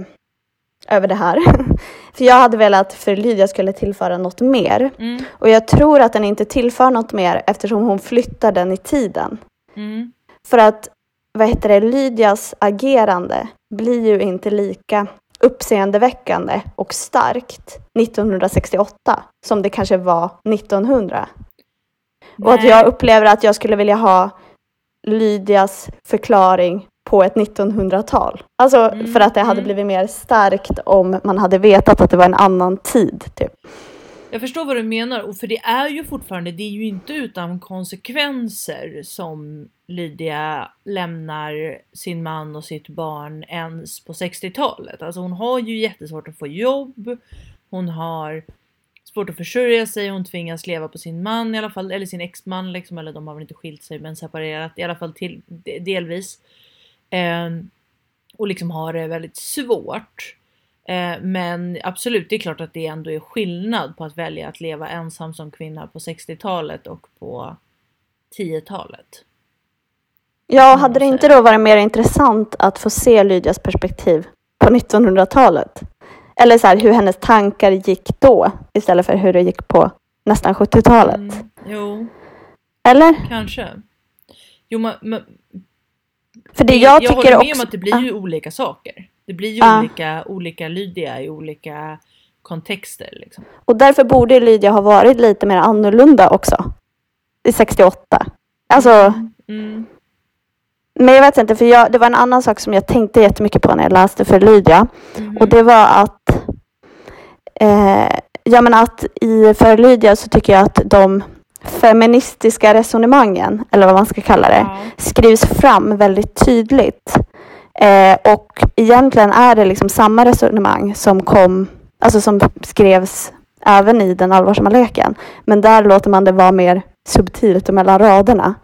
S1: över det här. För jag hade velat att för Lydia skulle tillföra något mer.
S2: Mm.
S1: Och jag tror att den inte tillför något mer eftersom hon flyttar den i tiden.
S2: Mm.
S1: För att, vad heter det, Lydias agerande blir ju inte lika uppseendeväckande och starkt 1968 som det kanske var 1900. Och att
S2: Nej.
S1: jag upplever att jag skulle vilja ha Lydias förklaring på ett 1900-tal. Alltså
S2: Mm,
S1: för att det hade
S2: mm.
S1: blivit mer starkt om man hade vetat att det var en annan tid. Typ.
S2: Jag förstår vad du menar, och för det är ju fortfarande, det är ju inte utan konsekvenser som Lydia lämnar sin man och sitt barn ens på 60-talet. Alltså hon har ju jättesvårt att få jobb, hon har svårt att försörja sig, hon tvingas leva på sin man i alla fall, eller sin exman liksom, eller de har väl inte skilt sig men separerat i alla fall till, delvis. Eh, och liksom har det väldigt svårt. Eh, men absolut, det är klart att det ändå är skillnad på att välja att leva ensam som kvinna på 60-talet och på 10-talet.
S1: Ja, hade det inte då varit mer intressant att få se Lydias perspektiv på 1900-talet? Eller så här, hur hennes tankar gick då istället för hur det gick på nästan 70-talet.
S2: Mm, jo,
S1: Eller?
S2: kanske. Jo, men,
S1: För det jag
S2: jag
S1: tycker
S2: håller med
S1: också...
S2: om att det blir ju olika saker. Det blir ju
S1: Ja.
S2: olika, olika Lydia i olika kontexter. Liksom.
S1: Och därför borde Lydia ha varit lite mer annorlunda också. I 68. Alltså,
S2: Mm.
S1: men jag vet inte, för jag, det var en annan sak som jag tänkte jättemycket på när jag läste för Lydia.
S2: Mhm.
S1: Och det var att, eh, ja men att i för Lydia så tycker jag att de feministiska resonemangen, eller vad man ska kalla det,
S2: ja.
S1: skrivs fram väldigt tydligt. Eh, och egentligen är det liksom samma resonemang som kom, alltså som skrevs även i den allvarsamma leken. Men där låter man det vara mer subtilt och mellan raderna.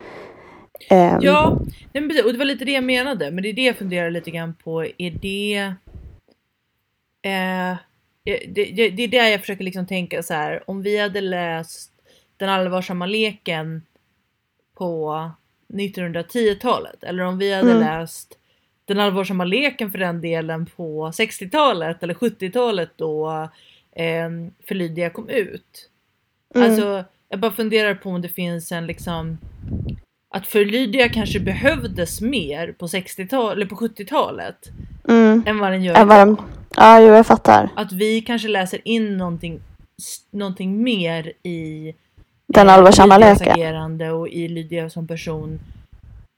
S1: Ehm,
S2: Ja, men precis. och det var lite det jag menade. Men det är det jag funderar lite grann på. Är det... Eh, det, det, det är där jag försöker liksom tänka så här. Om vi hade läst Den allvarsamma leken på 1910-talet. Eller om vi hade
S1: Mm.
S2: läst Den allvarsamma leken för den delen på 60-talet eller 70-talet då eh, för Lydia kom ut.
S1: mm,
S2: Alltså, jag bara funderar på om det finns en liksom att för Lydia kanske behövdes mer på 60-talet eller på 70-talet
S1: mm,
S2: än vad den gör
S1: än vad
S2: idag.
S1: de, ja, jo, jag fattar.
S2: Att vi kanske läser in någonting, någonting mer i
S1: Den allvarsamma leken.
S2: agerande och i Lydia som person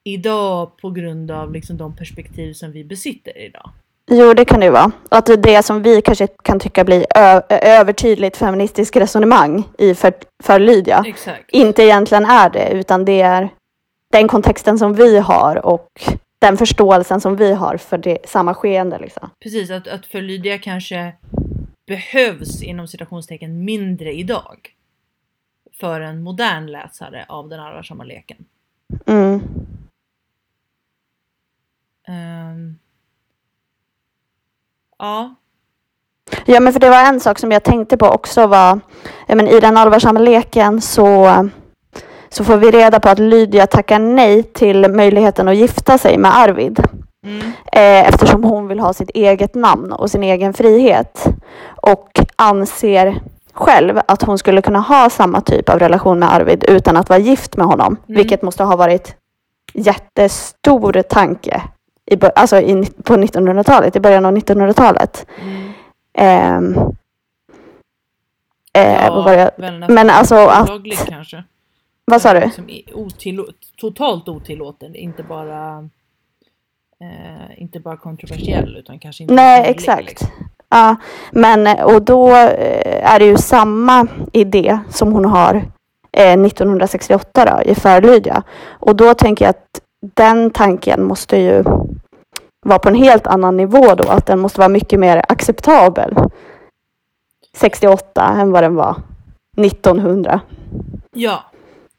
S2: idag på grund av liksom de perspektiv som vi besitter idag.
S1: Jo, det kan det ju vara. Att det som vi kanske kan tycka blir övertydligt feministiskt resonemang i för, för Lydia.
S2: Exakt.
S1: inte egentligen är det, utan det är den kontexten som vi har och den förståelsen som vi har för det, samma skeende. Liksom.
S2: Precis, att, att för Lydia kanske behövs inom citationstecken mindre idag. För en modern läsare av den allvarsamma leken.
S1: Mm.
S2: Ehm, ja,
S1: Ja, men för det var en sak som jag tänkte på också var, men i den allvarsamma leken så, så får vi reda på att Lydia tackar nej till möjligheten att gifta sig med Arvid.
S2: Mm.
S1: Eh, eftersom hon vill ha sitt eget namn och sin egen frihet. Och anser själv att hon skulle kunna ha samma typ av relation med Arvid utan att vara gift med honom.
S2: Mm.
S1: Vilket måste ha varit jättestor tanke i, alltså i, på 1900-talet, i början av 1900-talet.
S2: Mm.
S1: Eh, det?
S2: väl nästan
S1: Men alltså att,
S2: kanske.
S1: vad sa du?
S2: Otillå- totalt otillåten, inte bara eh, inte bara kontroversiell utan kanske inte
S1: Nej,
S2: möjlig,
S1: exakt.
S2: liksom.
S1: Ja, men och då eh, är det ju samma idé som hon har eh, 1968 då, i Förlydia. Och då tänker jag att den tanken måste ju vara på en helt annan nivå då, att den måste vara mycket mer acceptabel 68 än vad den var 1900.
S2: Ja,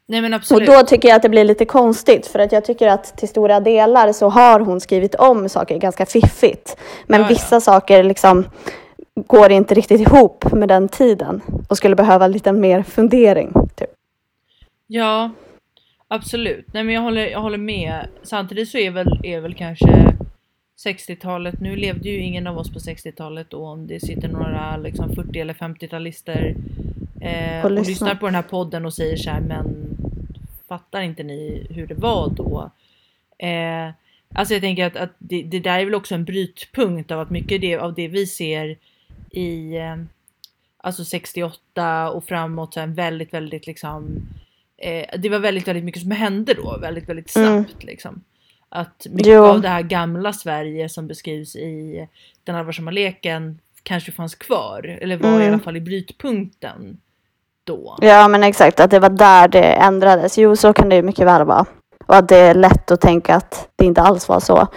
S2: nej men
S1: Och
S2: absolut.
S1: då tycker jag att det blir lite konstigt för att jag tycker att till stora delar så har hon skrivit om saker ganska fiffigt. Men
S2: Ja, ja.
S1: vissa saker liksom går inte riktigt ihop med den tiden och skulle behöva lite mer fundering. Typ.
S2: Ja, absolut. Nej men jag håller, jag håller med. Samtidigt så är väl, är väl kanske 60-talet, nu levde ju ingen av oss på 60-talet och om det sitter några liksom 40 eller 50-talister eh,
S1: Och
S2: och
S1: lyssnar.
S2: på den här podden och säger så här men fattar inte ni hur det var då? Eh, alltså jag tänker att, att det, det där är väl också en brytpunkt av att mycket det, av det vi ser i eh, alltså 68 och framåt så en väldigt, väldigt liksom eh, det var väldigt, väldigt mycket som hände då, väldigt, väldigt
S1: Mm.
S2: snabbt liksom. Att mycket
S1: Jo.
S2: av det här gamla Sverige som beskrivs i Den allvarsamma leken kanske fanns kvar, eller var i
S1: Mm.
S2: alla fall i brytpunkten då.
S1: Ja men exakt, att det var där det ändrades. Jo så kan det ju mycket väl vara. Och att det är lätt att tänka att det inte alls var så.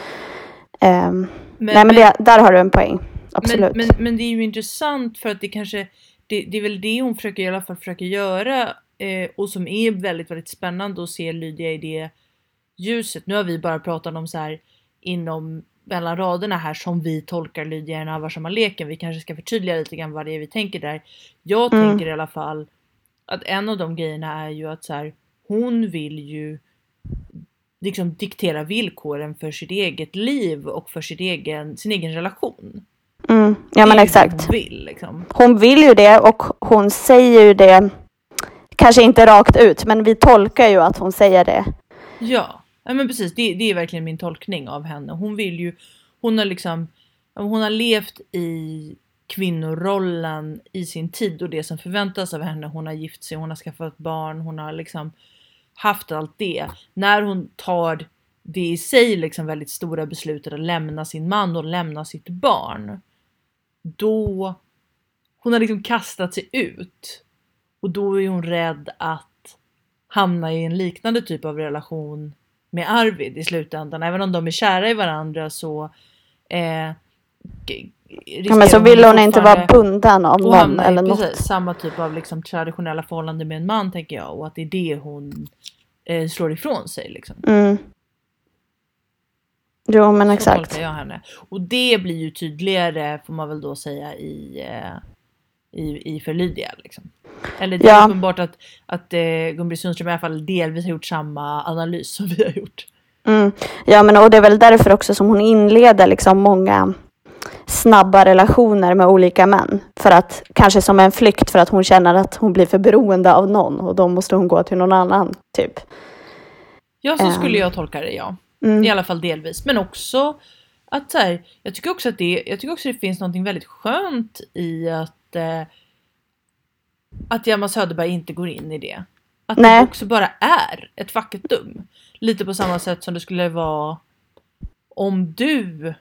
S1: Ehm, nej men det, där har du en poäng. Absolut.
S2: Men, men, men det är ju intressant för att det kanske, det, det är väl det hon försöker i alla fall försöker göra eh, och som är väldigt, väldigt spännande att se Lydia i det ljuset. Nu har vi bara pratat om så här inom mellan raderna här som vi tolkar Lydia i den allvarsamma leken. Vi kanske ska förtydliga lite grann vad det är vi tänker där. Jag
S1: Mm.
S2: tänker i alla fall att en av de grejerna är ju att så här, hon vill ju liksom diktera villkoren för sitt eget liv och för sitt egen, sin egen relation.
S1: mm, ja men exakt.
S2: Hon vill liksom.
S1: Hon vill ju det och hon säger ju det, kanske inte rakt ut, men vi tolkar ju att hon säger det.
S2: Ja, ja men precis. Det, det är verkligen min tolkning av henne. Hon vill ju, hon har liksom, hon har levt i kvinnorollen i sin tid och det som förväntas av henne. Hon har gift sig, hon har skaffat barn, hon har liksom haft allt det. När hon tar det i sig liksom väldigt stora beslutet att lämna sin man och lämna sitt barn. Då hon har liksom kastat sig ut och då är hon rädd att hamna i en liknande typ av relation med Arvid i slutändan. Även om de är kära i varandra så eh,
S1: Ja, men så vill hon inte vara bunden av någon eller något.
S2: precis, samma typ av liksom traditionella förhållande med en man tänker jag och att det är det hon eh, slår ifrån sig. Liksom.
S1: Mm. Jo men
S2: Så
S1: exakt.
S2: jag henne. Och det blir ju tydligare får man väl då säga i, eh, i, i för Lydia. Liksom. Eller det är
S1: Ja.
S2: uppenbart att, att eh, Gun-Britt Sundström i alla fall delvis har gjort samma analys som vi har gjort.
S1: Mm. Ja men och det är väl därför också som hon inleder liksom många snabba relationer med olika män. För att kanske som en flykt för att hon känner att hon blir för beroende av någon och då måste hon gå till någon annan typ.
S2: Ja, så
S1: Ehm.
S2: skulle jag tolka det ja.
S1: Mm.
S2: I alla fall delvis. Men också att så här, jag tycker också att det, jag tycker också det finns något väldigt skönt i att eh, att Hjalmar Söderberg inte går in i det. Att
S1: Nej.
S2: det också bara är ett faktum. Lite på samma sätt som det skulle vara om du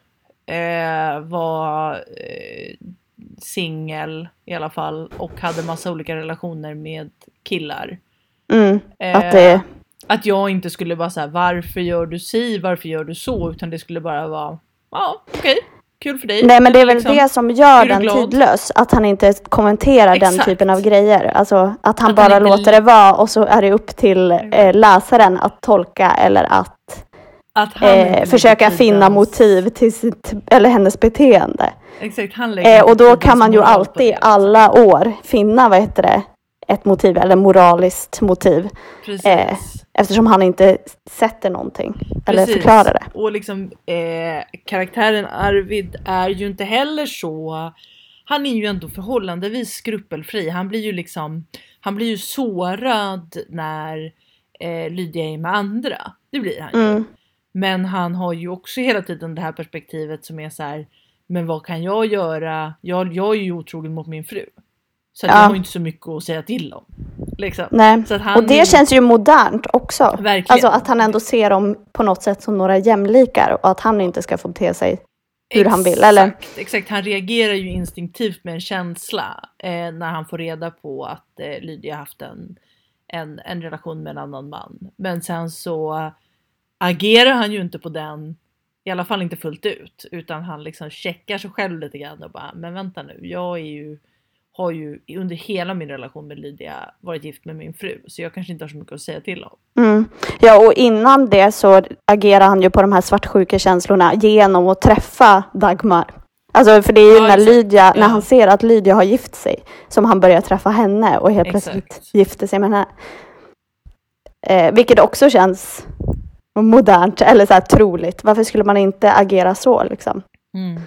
S2: eh, var eh, singel i alla fall och hade massa olika relationer med killar.
S1: Mm.
S2: Eh,
S1: Att det,
S2: att jag inte skulle vara så här, varför gör du si, varför gör du så, utan det skulle bara vara, ja okej, kul för dig.
S1: nej men det är väl
S2: Liksom,
S1: det som gör den
S2: glad?
S1: tidlös. Att han inte kommenterar den
S2: Exakt.
S1: typen av grejer. Alltså att han
S2: Att han
S1: bara
S2: inte-
S1: låter det vara och så är det upp till eh, läsaren att tolka eller att
S2: Att han
S1: eh, försöka finna motiv till sitt eller hennes beteende.
S2: Exakt, han
S1: Eh, och då kan man ju alltid
S2: liksom.
S1: alla år finna, vad heter det, ett motiv eller moraliskt motiv
S2: Precis.
S1: Eftersom han inte sätter någonting eller
S2: Precis.
S1: förklarar det.
S2: Och liksom eh, karaktären Arvid är ju inte heller så. Han är ju ändå förhållandevis skrupelfri. Han blir ju liksom. Han blir ju sårad när eh, Lydia är med andra. Det blir han ju.
S1: Mm.
S2: Men han har ju också hela tiden det här perspektivet som är så här. Men vad kan jag göra? Jag, jag är ju otrogen mot min fru. Så
S1: Ja.
S2: jag har ju inte så mycket att säga till om. Liksom.
S1: Nej.
S2: Han
S1: Och det känns ju modernt också.
S2: Verkligen.
S1: Alltså att han ändå ser dem på något sätt som några jämlikar och att han inte ska få bete sig hur han vill, eller?
S2: Exakt, exakt. Han reagerar ju instinktivt med en känsla eh, när han får reda på att eh, Lydia haft en, en, en relation med en annan man. Men sen så agerar han ju inte på den, i alla fall inte fullt ut, utan han liksom checkar sig själv lite grann och bara, men vänta nu, jag är ju har ju under hela min relation med Lydia varit gift med min fru, så jag kanske inte har så mycket att säga till om.
S1: Mm. Ja, och innan det så agerar han ju på de här svartsjuka känslorna genom att träffa Dagmar. Alltså för det är ju
S2: Ja,
S1: när. Lydia,
S2: Ja.
S1: när han ser att Lydia har gift sig, som han börjar träffa henne och helt
S2: Exakt.
S1: plötsligt gifter sig med henne. Eh, vilket också känns modernt eller så här troligt. Varför skulle man inte agera så liksom?
S2: Mm.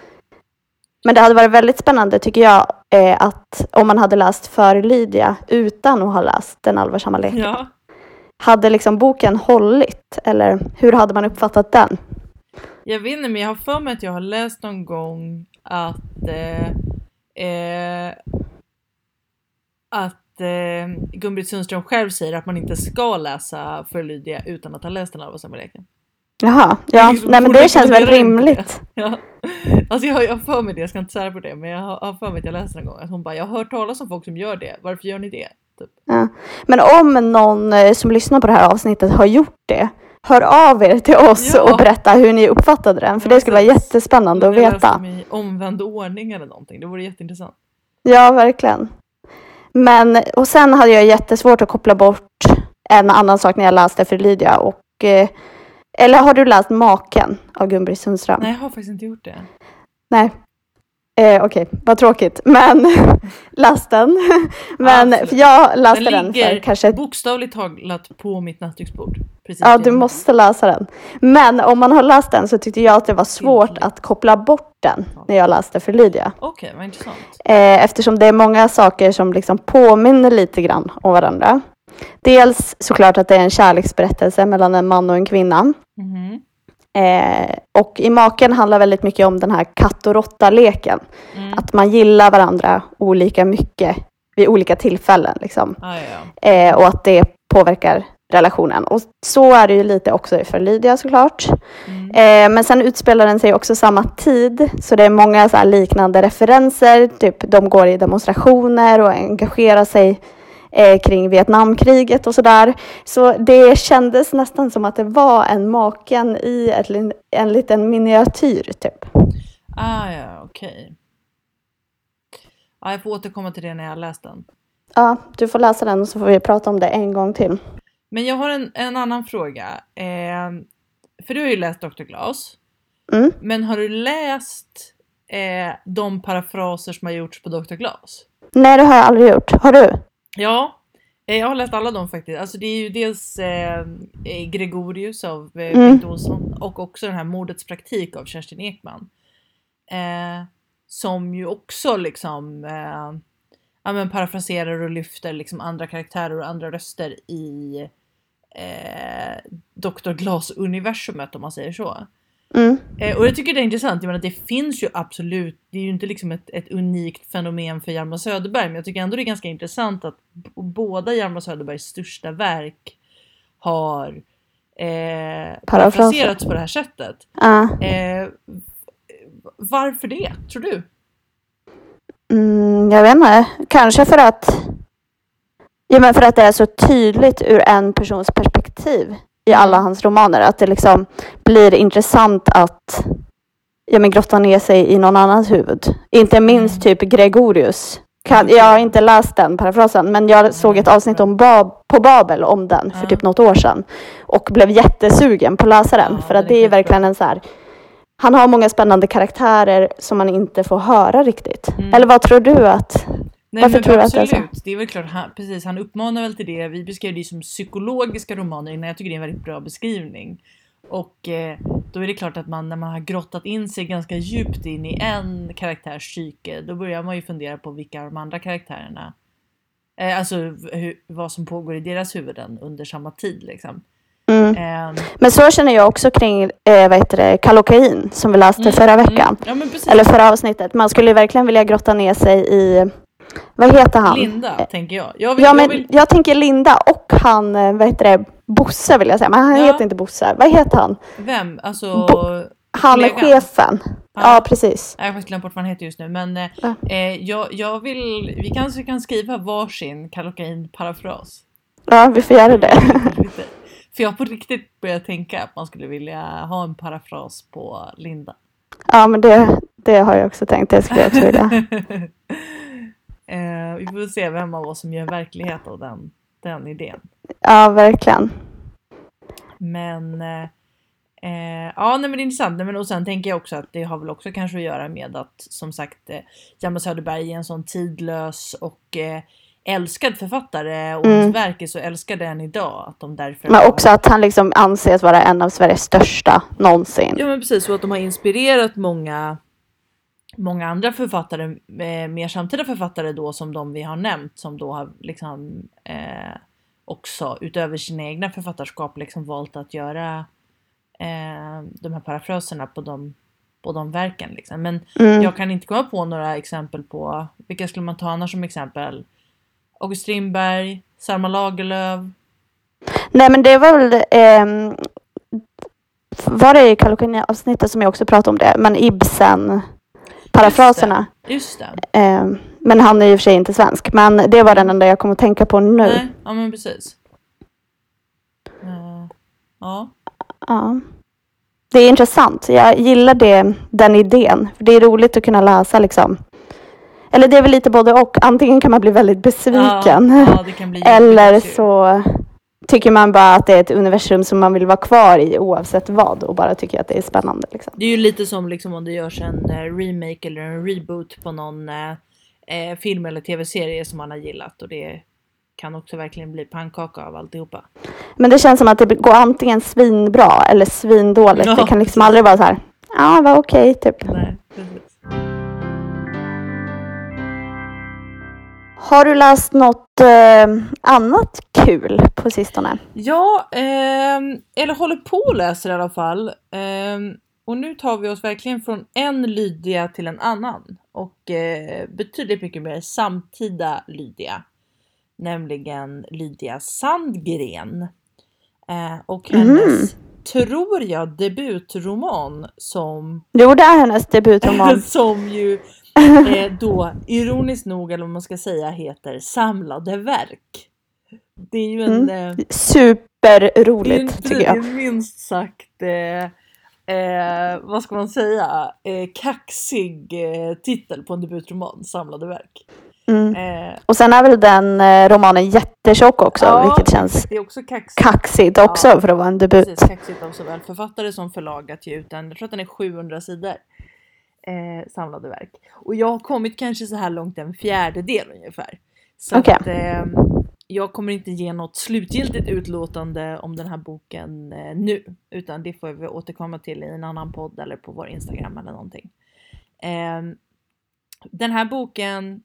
S1: Men det hade varit väldigt spännande tycker jag eh, att om man hade läst för Lydia utan att ha läst Den allvarsamma leken.
S2: Ja.
S1: Hade liksom boken hållit eller hur hade man uppfattat den?
S2: Jag vet inte, men jag har för mig att jag har läst någon gång att eh, eh, att eh, Gun-Britt Sundström själv säger att man inte ska läsa för Lydia utan att ha läst den allvarsamma leken.
S1: Jaha, ja, nej men det känns väl rimligt.
S2: Ja. Alltså jag, jag har för mig det, jag ska inte säga på det, men jag har, har för mig att jag läste en gång att hon bara, jag har hört talas om folk som gör det, varför gör ni det? Typ.
S1: Ja. Men om någon eh, som lyssnar på det här avsnittet har gjort det, hör av er till oss
S2: Ja.
S1: och berätta hur ni uppfattade den, för det skulle vara jättespännande att
S2: jag
S1: veta.
S2: dem i omvänd ordning eller någonting, det vore jätteintressant.
S1: Ja, verkligen. Men, och sen hade jag jättesvårt att koppla bort en annan sak när jag läste för Lydia och eh, eller har du läst Maken av Gun-Britt Sundström?
S2: Nej, jag har faktiskt inte gjort det.
S1: Nej. Eh, Okej, vad tråkigt. Men läs den. Men
S2: Absolut.
S1: för jag läste
S2: Den
S1: den, för kanske...
S2: bokstavligt talat på mitt nattduksbord. Precis
S1: Ja, du måste läsa den. Men om man har läst den så tyckte jag att det var svårt att koppla bort den när jag läste för Lydia.
S2: Okej, vad intressant.
S1: Eh, eftersom det är många saker som liksom påminner lite grann om varandra. Dels såklart att det är en kärleksberättelse mellan en man och en kvinna.
S2: Mhm.
S1: Eh, och i Maken handlar väldigt mycket om den här katt och råtta-leken.
S2: Mm.
S1: Att man gillar varandra olika mycket vid olika tillfällen. Liksom.
S2: Ah, ja.
S1: Eh, och att det påverkar relationen. Och så är det ju lite också för Lydia såklart.
S2: Mm.
S1: Eh, men sen utspelar den sig också samma tid. Så det är många så liknande referenser. Typ de går i demonstrationer och engagerar sig eh, kring Vietnamkriget och sådär. Så det kändes nästan som att det var en maken i ett, en liten miniatyr typ.
S2: Ah, ja, okej. Ja, jag får återkomma till det när jag har läst den.
S1: Ja, du får läsa den och så får vi prata om det en gång till.
S2: Men jag har en, en annan fråga. Eh, för du har ju läst Dr. Glas.
S1: Mm.
S2: Men har du läst eh, de parafraser som har gjorts på Dr. Glas?
S1: Nej, det har jag aldrig gjort. Har du?
S2: Ja, eh, jag har läst alla dem faktiskt. Alltså det är ju dels eh, eh, Gregorius av eh,
S1: Mm.
S2: Bengt Olsson och också den här Mordets praktik av Kerstin Ekman. Eh, som ju också liksom eh, ja, men parafraserar och lyfter liksom andra karaktärer och andra röster i eh, Dr. Glas-universumet om man säger så.
S1: Mm.
S2: Eh, och jag tycker det är intressant, jag menar det finns ju absolut, det är ju inte liksom ett, ett unikt fenomen för Hjalmar Söderberg, men jag tycker ändå det är ganska intressant att båda Hjalmar Söderbergs största verk har eh, parafraserats på det här sättet.
S1: Ja.
S2: Eh, varför det, tror du?
S1: Mm, jag vet inte. Kanske för att, ja, men för att det är så tydligt ur en persons perspektiv i alla hans romaner. Att det liksom blir intressant att ja, men grotta ner sig i någon annans huvud. Inte minst typ Gregorius. Kan, jag har inte läst den parafrasen, men jag såg ett avsnitt om Bab, på Babel om den för typ något år sedan. Och blev jättesugen på att läsa den. För att det är verkligen en så här han har många spännande karaktärer som man inte får höra riktigt.
S2: Mm.
S1: Eller vad tror du att...
S2: Nej,
S1: Varför
S2: men
S1: tror du att det är så?
S2: absolut. Det är väl klart, han, precis, han uppmanar väl till det. Vi beskrev det ju som psykologiska romaner innan. Jag tycker det är en väldigt bra beskrivning. Och eh, då är det klart att man när man har grottat in sig ganska djupt in i en karaktärs psyke, då börjar man ju fundera på vilka de andra karaktärerna, eh, alltså hur, vad som pågår i deras huvuden under samma tid liksom.
S1: Mm.
S2: Eh,
S1: Men så känner jag också kring eh, vad heter det, Kallocain som vi läste
S2: mm,
S1: förra veckan.
S2: Mm, ja.
S1: Eller förra avsnittet. Man skulle verkligen vilja grotta ner sig i, vad heter han?
S2: Linda, tänker jag. Jag vill,
S1: Ja,
S2: jag
S1: men
S2: vill,
S1: jag tänker Linda och han, eh, vad heter det, Bosse vill jag säga. Men han
S2: Ja.
S1: heter inte Bosse. Vad heter han?
S2: vem? Alltså...
S1: Bo- Han är chefen.
S2: Ja.
S1: Ja, precis.
S2: Jag har faktiskt glömt bort vad han heter just nu men eh,
S1: Ja.
S2: eh, jag, jag vill, vi kanske kan skriva varsin Kallocain-parafras.
S1: Ja, vi får göra det.
S2: För jag har på riktigt börjat tänka att man skulle vilja ha en parafras på Linda.
S1: Ja, men det, det har jag också tänkt. Det skulle jag också vilja.
S2: eh, vi får se vem av oss som gör verklighet av den, den idén.
S1: Ja, verkligen.
S2: Men eh, eh, ja, nej, men det är intressant. Nej, men, och sen tänker jag också att det har väl också kanske att göra med att som sagt eh, Hjalmar Söderberg är en sån tidlös och eh, älskad författare och
S1: Mm.
S2: hans verk är så älskade än idag att de därför
S1: Men också att han liksom anses vara en av Sveriges största någonsin.
S2: Ja men precis, så att de har inspirerat många Många andra författare, eh, mer samtida författare då som de vi har nämnt som då har liksom eh, också utöver sina egna författarskap liksom valt att göra eh, de här parafraserna på de, på de verken. Liksom. Men
S1: Mm.
S2: jag kan inte komma på några exempel på, vilka skulle man ta annars som exempel? August Strindberg, Selma Lagerlöf.
S1: Nej, men det var väl... ehm, var det i Kallocain-avsnittet som jag också pratade om det? Men Ibsen parafraserna.
S2: Just det.
S1: Ehm, men han är och för sig inte svensk. Men det var den enda jag kom att tänka på nu.
S2: Nej, ja men precis. Eh, ja.
S1: Ja. Det är intressant. Jag gillar det, den idén. För Det är roligt att kunna läsa liksom. Eller det är väl lite både och. Antingen kan man bli väldigt besviken.
S2: Ja, ja, det
S1: Eller så tycker man bara att det är ett universum som man vill vara kvar i oavsett vad och bara tycker att det är spännande. Liksom.
S2: Det är ju lite som liksom om det görs en eh, remake eller en reboot på någon eh, eh, film eller tv-serie som man har gillat och det kan också verkligen bli pannkaka av alltihopa.
S1: Men det känns som att det går antingen svinbra eller svindåligt.
S2: Ja,
S1: det kan liksom aldrig vara så här. Ja, det var okej typ.
S2: Nej, precis.
S1: Har du läst något eh, annat kul på sistone?
S2: Ja, ehm, eller håller på och läser i alla fall. Ehm, och nu tar vi oss verkligen från en Lydia till en annan och eh, betydligt mycket mer samtida Lydia. Nämligen Lydia Sandgren. Eh, och hennes, tror jag, debutroman som
S1: Jo, det är hennes debutroman.
S2: som ju eh, då ironiskt nog, eller vad man ska säga, heter Samlade verk. Det är ju en, eh,
S1: Superroligt
S2: det är
S1: tycker jag.
S2: en minst sagt, eh, eh, vad ska man säga, eh, kaxig eh, titel på en debutroman, Samlade verk.
S1: Mm.
S2: Eh,
S1: Och sen är väl den eh, romanen jättetjock också,
S2: Ja,
S1: vilket känns
S2: det är också kaxigt.
S1: kaxigt också
S2: Ja,
S1: för att vara en debut.
S2: Precis, kaxigt av såväl författare som förlag att ge ut den. Jag tror att den är 700 sidor. Eh, samlade verk. Och jag har kommit kanske så här långt en fjärdedel ungefär. Så
S1: Okej.
S2: att eh, jag kommer inte ge något slutgiltigt utlåtande om den här boken eh, nu. Utan det får vi återkomma till i en annan podd eller på vår Instagram eller någonting. Eh, den här boken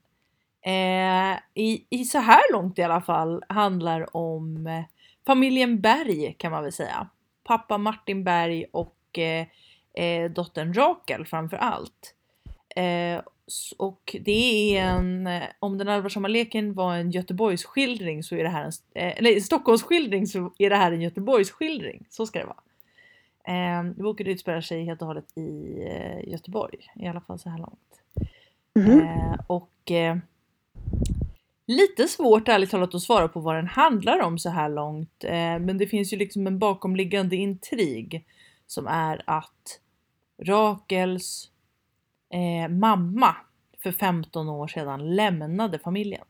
S2: eh, i, i så här långt i alla fall handlar om eh, familjen Berg kan man väl säga. Pappa Martin Berg och eh, dottern Rakel framför allt. Eh, och det är en, eh, om den allvarsamma leken var en Göteborgsskildring så är det här en, eh, eller Stockholmsskildring så är det här en Göteborgsskildring. Så ska det vara. Eh, boken utspelar sig helt och hållet i eh, Göteborg, i alla fall så här långt.
S1: Mhm.
S2: Eh, och eh, lite svårt ärligt talat att svara på vad den handlar om så här långt. Eh, men det finns ju liksom en bakomliggande intrig som är att Rakels eh, mamma för 15 år sedan lämnade familjen.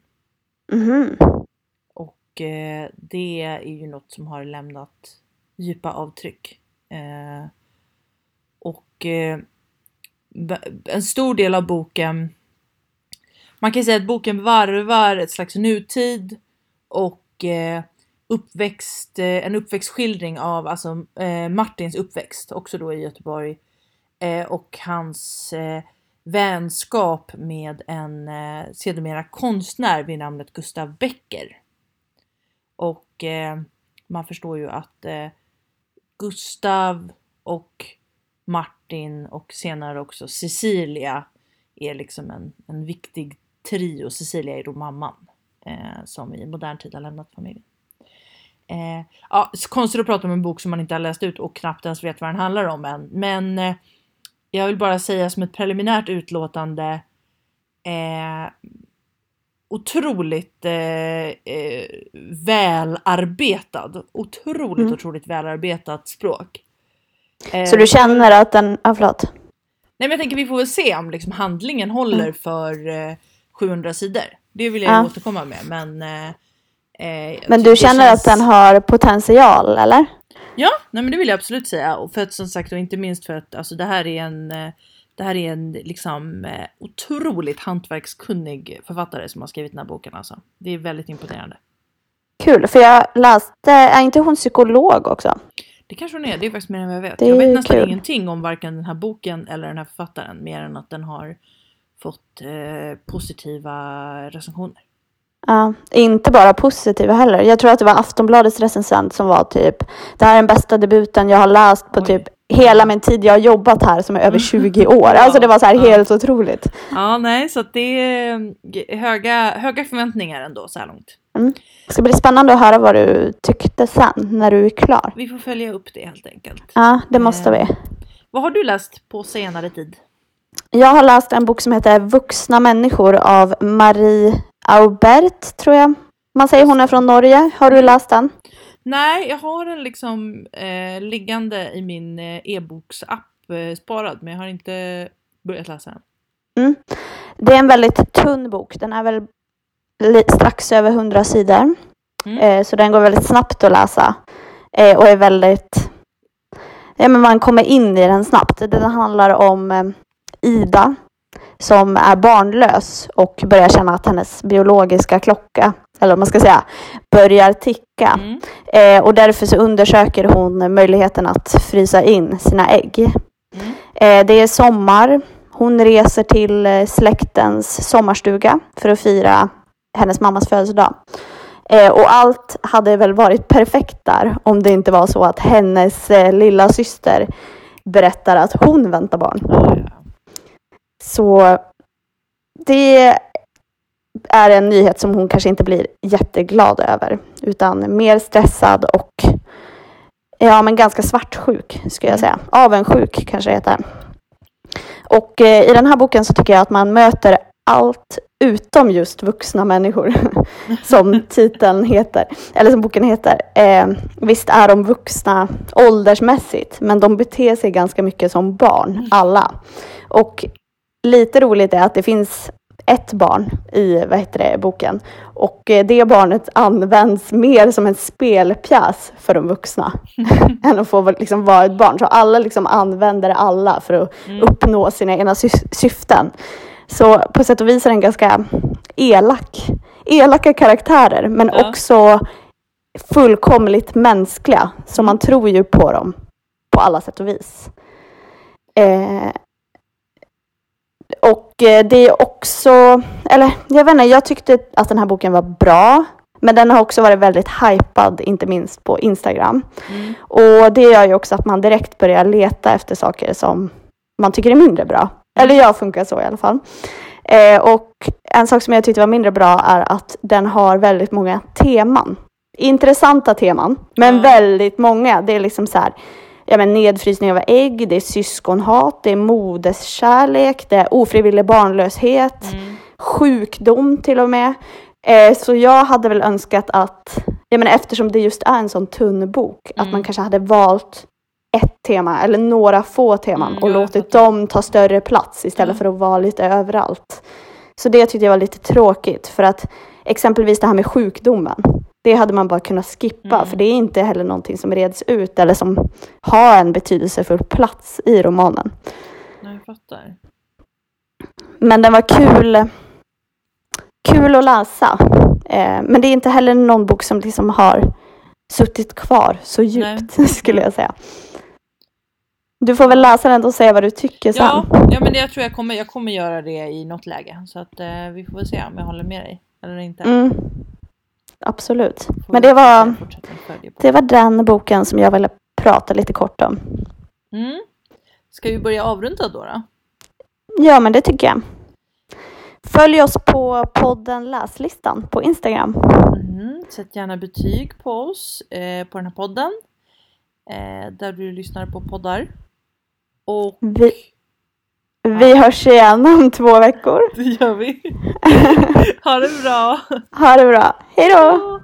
S1: Mhm.
S2: Och eh, det är ju något som har lämnat djupa avtryck. Eh, och eh, en stor del av boken man kan säga att boken varvar ett slags nutid och eh, uppväxt, eh, en uppväxtskildring av alltså, eh, Martins uppväxt, också då i Göteborg. Eh, och hans eh, vänskap med en eh, sedermera konstnär vid namnet Gustav Becker. Och eh, man förstår ju att eh, Gustav och Martin och senare också Cecilia är liksom en, en viktig trio. Cecilia är då mamman eh, som i modern tid har lämnat familjen. Eh, ja, konstigt att prata om en bok som man inte har läst ut och knappt ens vet vad den handlar om än. Men eh, jag vill bara säga som ett preliminärt utlåtande eh, otroligt eh, eh, välarbetad. Otroligt,
S1: Mm.
S2: otroligt välarbetat språk.
S1: Så
S2: Eh,
S1: du känner att den, ja förlåt.
S2: Nej men jag tänker vi får väl se om liksom handlingen håller
S1: Mm.
S2: för eh, 700 sidor. Det vill jag
S1: Ja.
S2: återkomma med men... Eh, eh,
S1: Men du känner
S2: känns-
S1: att den har potential eller?
S2: Ja, nej men det vill jag absolut säga. Och för att som sagt och inte minst för att alltså, det här är en eh, det här är en liksom eh, otroligt hantverkskunnig författare som har skrivit den här boken alltså. Det är väldigt imponerande.
S1: Kul, för jag läste, är inte hon psykolog också?
S2: Det kanske hon är, det är faktiskt mer än vad jag vet.
S1: Det
S2: jag vet nästan
S1: kul.
S2: ingenting om varken den här boken eller den här författaren mer än att den har fått eh, positiva recensioner.
S1: Ja, inte bara positiva heller. Jag tror att det var Aftonbladets recensent som var typ Det här är den bästa debuten jag har läst på
S2: Oj.
S1: typ hela min tid jag har jobbat här som är över 20 år. Alltså det var så här
S2: Ja.
S1: helt otroligt.
S2: Ja, nej, så att det är eh, höga, höga förväntningar ändå så här långt.
S1: Det ska bli spännande att höra vad du tyckte sen när du är klar.
S2: Vi får följa upp det helt enkelt.
S1: Ja, det måste
S2: Eh.
S1: vi.
S2: Vad har du läst på senare tid?
S1: Jag har läst en bok som heter Vuxna människor av Marie Aubert, tror jag. Man säger hon är från Norge. Har du läst den?
S2: Nej, jag har den liksom eh, liggande i min eh, e-boksapp eh, sparad, men jag har inte börjat läsa den.
S1: Det är en väldigt tunn bok. Den är väl strax över 100 sidor.
S2: Mm.
S1: Eh, så den går väldigt snabbt att läsa. Eh, och är väldigt... Ja, men man kommer in i den snabbt. Den handlar om eh, Ida som är barnlös och börjar känna att hennes biologiska klocka, eller vad man ska säga, börjar ticka.
S2: Mm.
S1: Eh, och därför så undersöker hon möjligheten att frysa in sina ägg.
S2: Mm.
S1: Eh, det är sommar. Hon reser till eh, släktens sommarstuga för att fira hennes mammas födelsedag. Eh, och allt hade väl varit perfekt där om det inte var så att hennes eh, lilla syster berättar att hon väntar barn. Så det är en nyhet som hon kanske inte blir jätteglad över utan mer stressad och ja, men ganska svartsjuk skulle jag säga. Avundsjuk kanske det heter. Och eh, i den här boken så tycker jag att man möter allt utom just vuxna människor som titeln heter, eller som boken heter. Eh, visst är de vuxna åldersmässigt, men de beter sig ganska mycket som barn, alla. Och lite roligt är att det finns ett barn i vad heter det, boken och eh, det barnet används mer som en spelpjäs för de vuxna än att få liksom vara ett barn. Så alla liksom använder alla för att
S2: Mm.
S1: uppnå sina egna sy- syften. Så på sätt och vis är den ganska elak. Elaka karaktärer men
S2: Ja.
S1: också fullkomligt mänskliga. Så man tror ju på dem på alla sätt och vis. Eh, det är också, eller jag vet inte, jag tyckte att den här boken var bra. Men den har också varit väldigt hypad, inte minst på Instagram.
S2: Mm.
S1: Och det gör ju också att man direkt börjar leta efter saker som man tycker är mindre bra. Eller jag funkar så i alla fall. Eh, och en sak som jag tyckte var mindre bra är att den har väldigt många teman. Intressanta teman, men
S2: Ja.
S1: väldigt många. Det är liksom så här, ja, men nedfrysning av ägg, det är syskonhat, det är moderskärlek, det är ofrivillig barnlöshet
S2: Mm.
S1: sjukdom till och med. Eh, så jag hade väl önskat att, jag menar, eftersom det just är en sån tunn bok, att
S2: Mm.
S1: man kanske hade valt ett tema eller några få teman
S2: Mm,
S1: och
S2: ja,
S1: låtit dem ta större plats istället
S2: Mm.
S1: för att vara lite överallt. Så det tyckte jag var lite tråkigt för att exempelvis det här med sjukdomen, det hade man bara kunnat skippa
S2: Mm.
S1: för det är inte heller någonting som reds ut eller som har en betydelsefull plats i romanen.
S2: Nej, jag fattar.
S1: Men den var kul. kul att läsa. Eh, men det är inte heller någon bok som liksom har suttit kvar så djupt
S2: Nej.
S1: skulle jag säga. Du får väl läsa den och säga vad du tycker sen.
S2: Ja, ja men jag tror jag kommer, jag kommer göra det i något läge. Så att eh, vi får väl se om jag håller med dig. Eller inte.
S1: Mm. Absolut. Men det var, det var den boken som jag ville prata lite kort om.
S2: Mm. Ska vi börja avrunda då? då?
S1: Ja, men det tycker jag. Följ oss på podden Läslistan på Instagram.
S2: Mm. Sätt gärna betyg på oss eh, på den här podden. Eh, där du lyssnar på poddar. Och
S1: Vi, vi hörs igen om två veckor.
S2: det gör vi. ha det bra!
S1: Ha det bra. Hej då!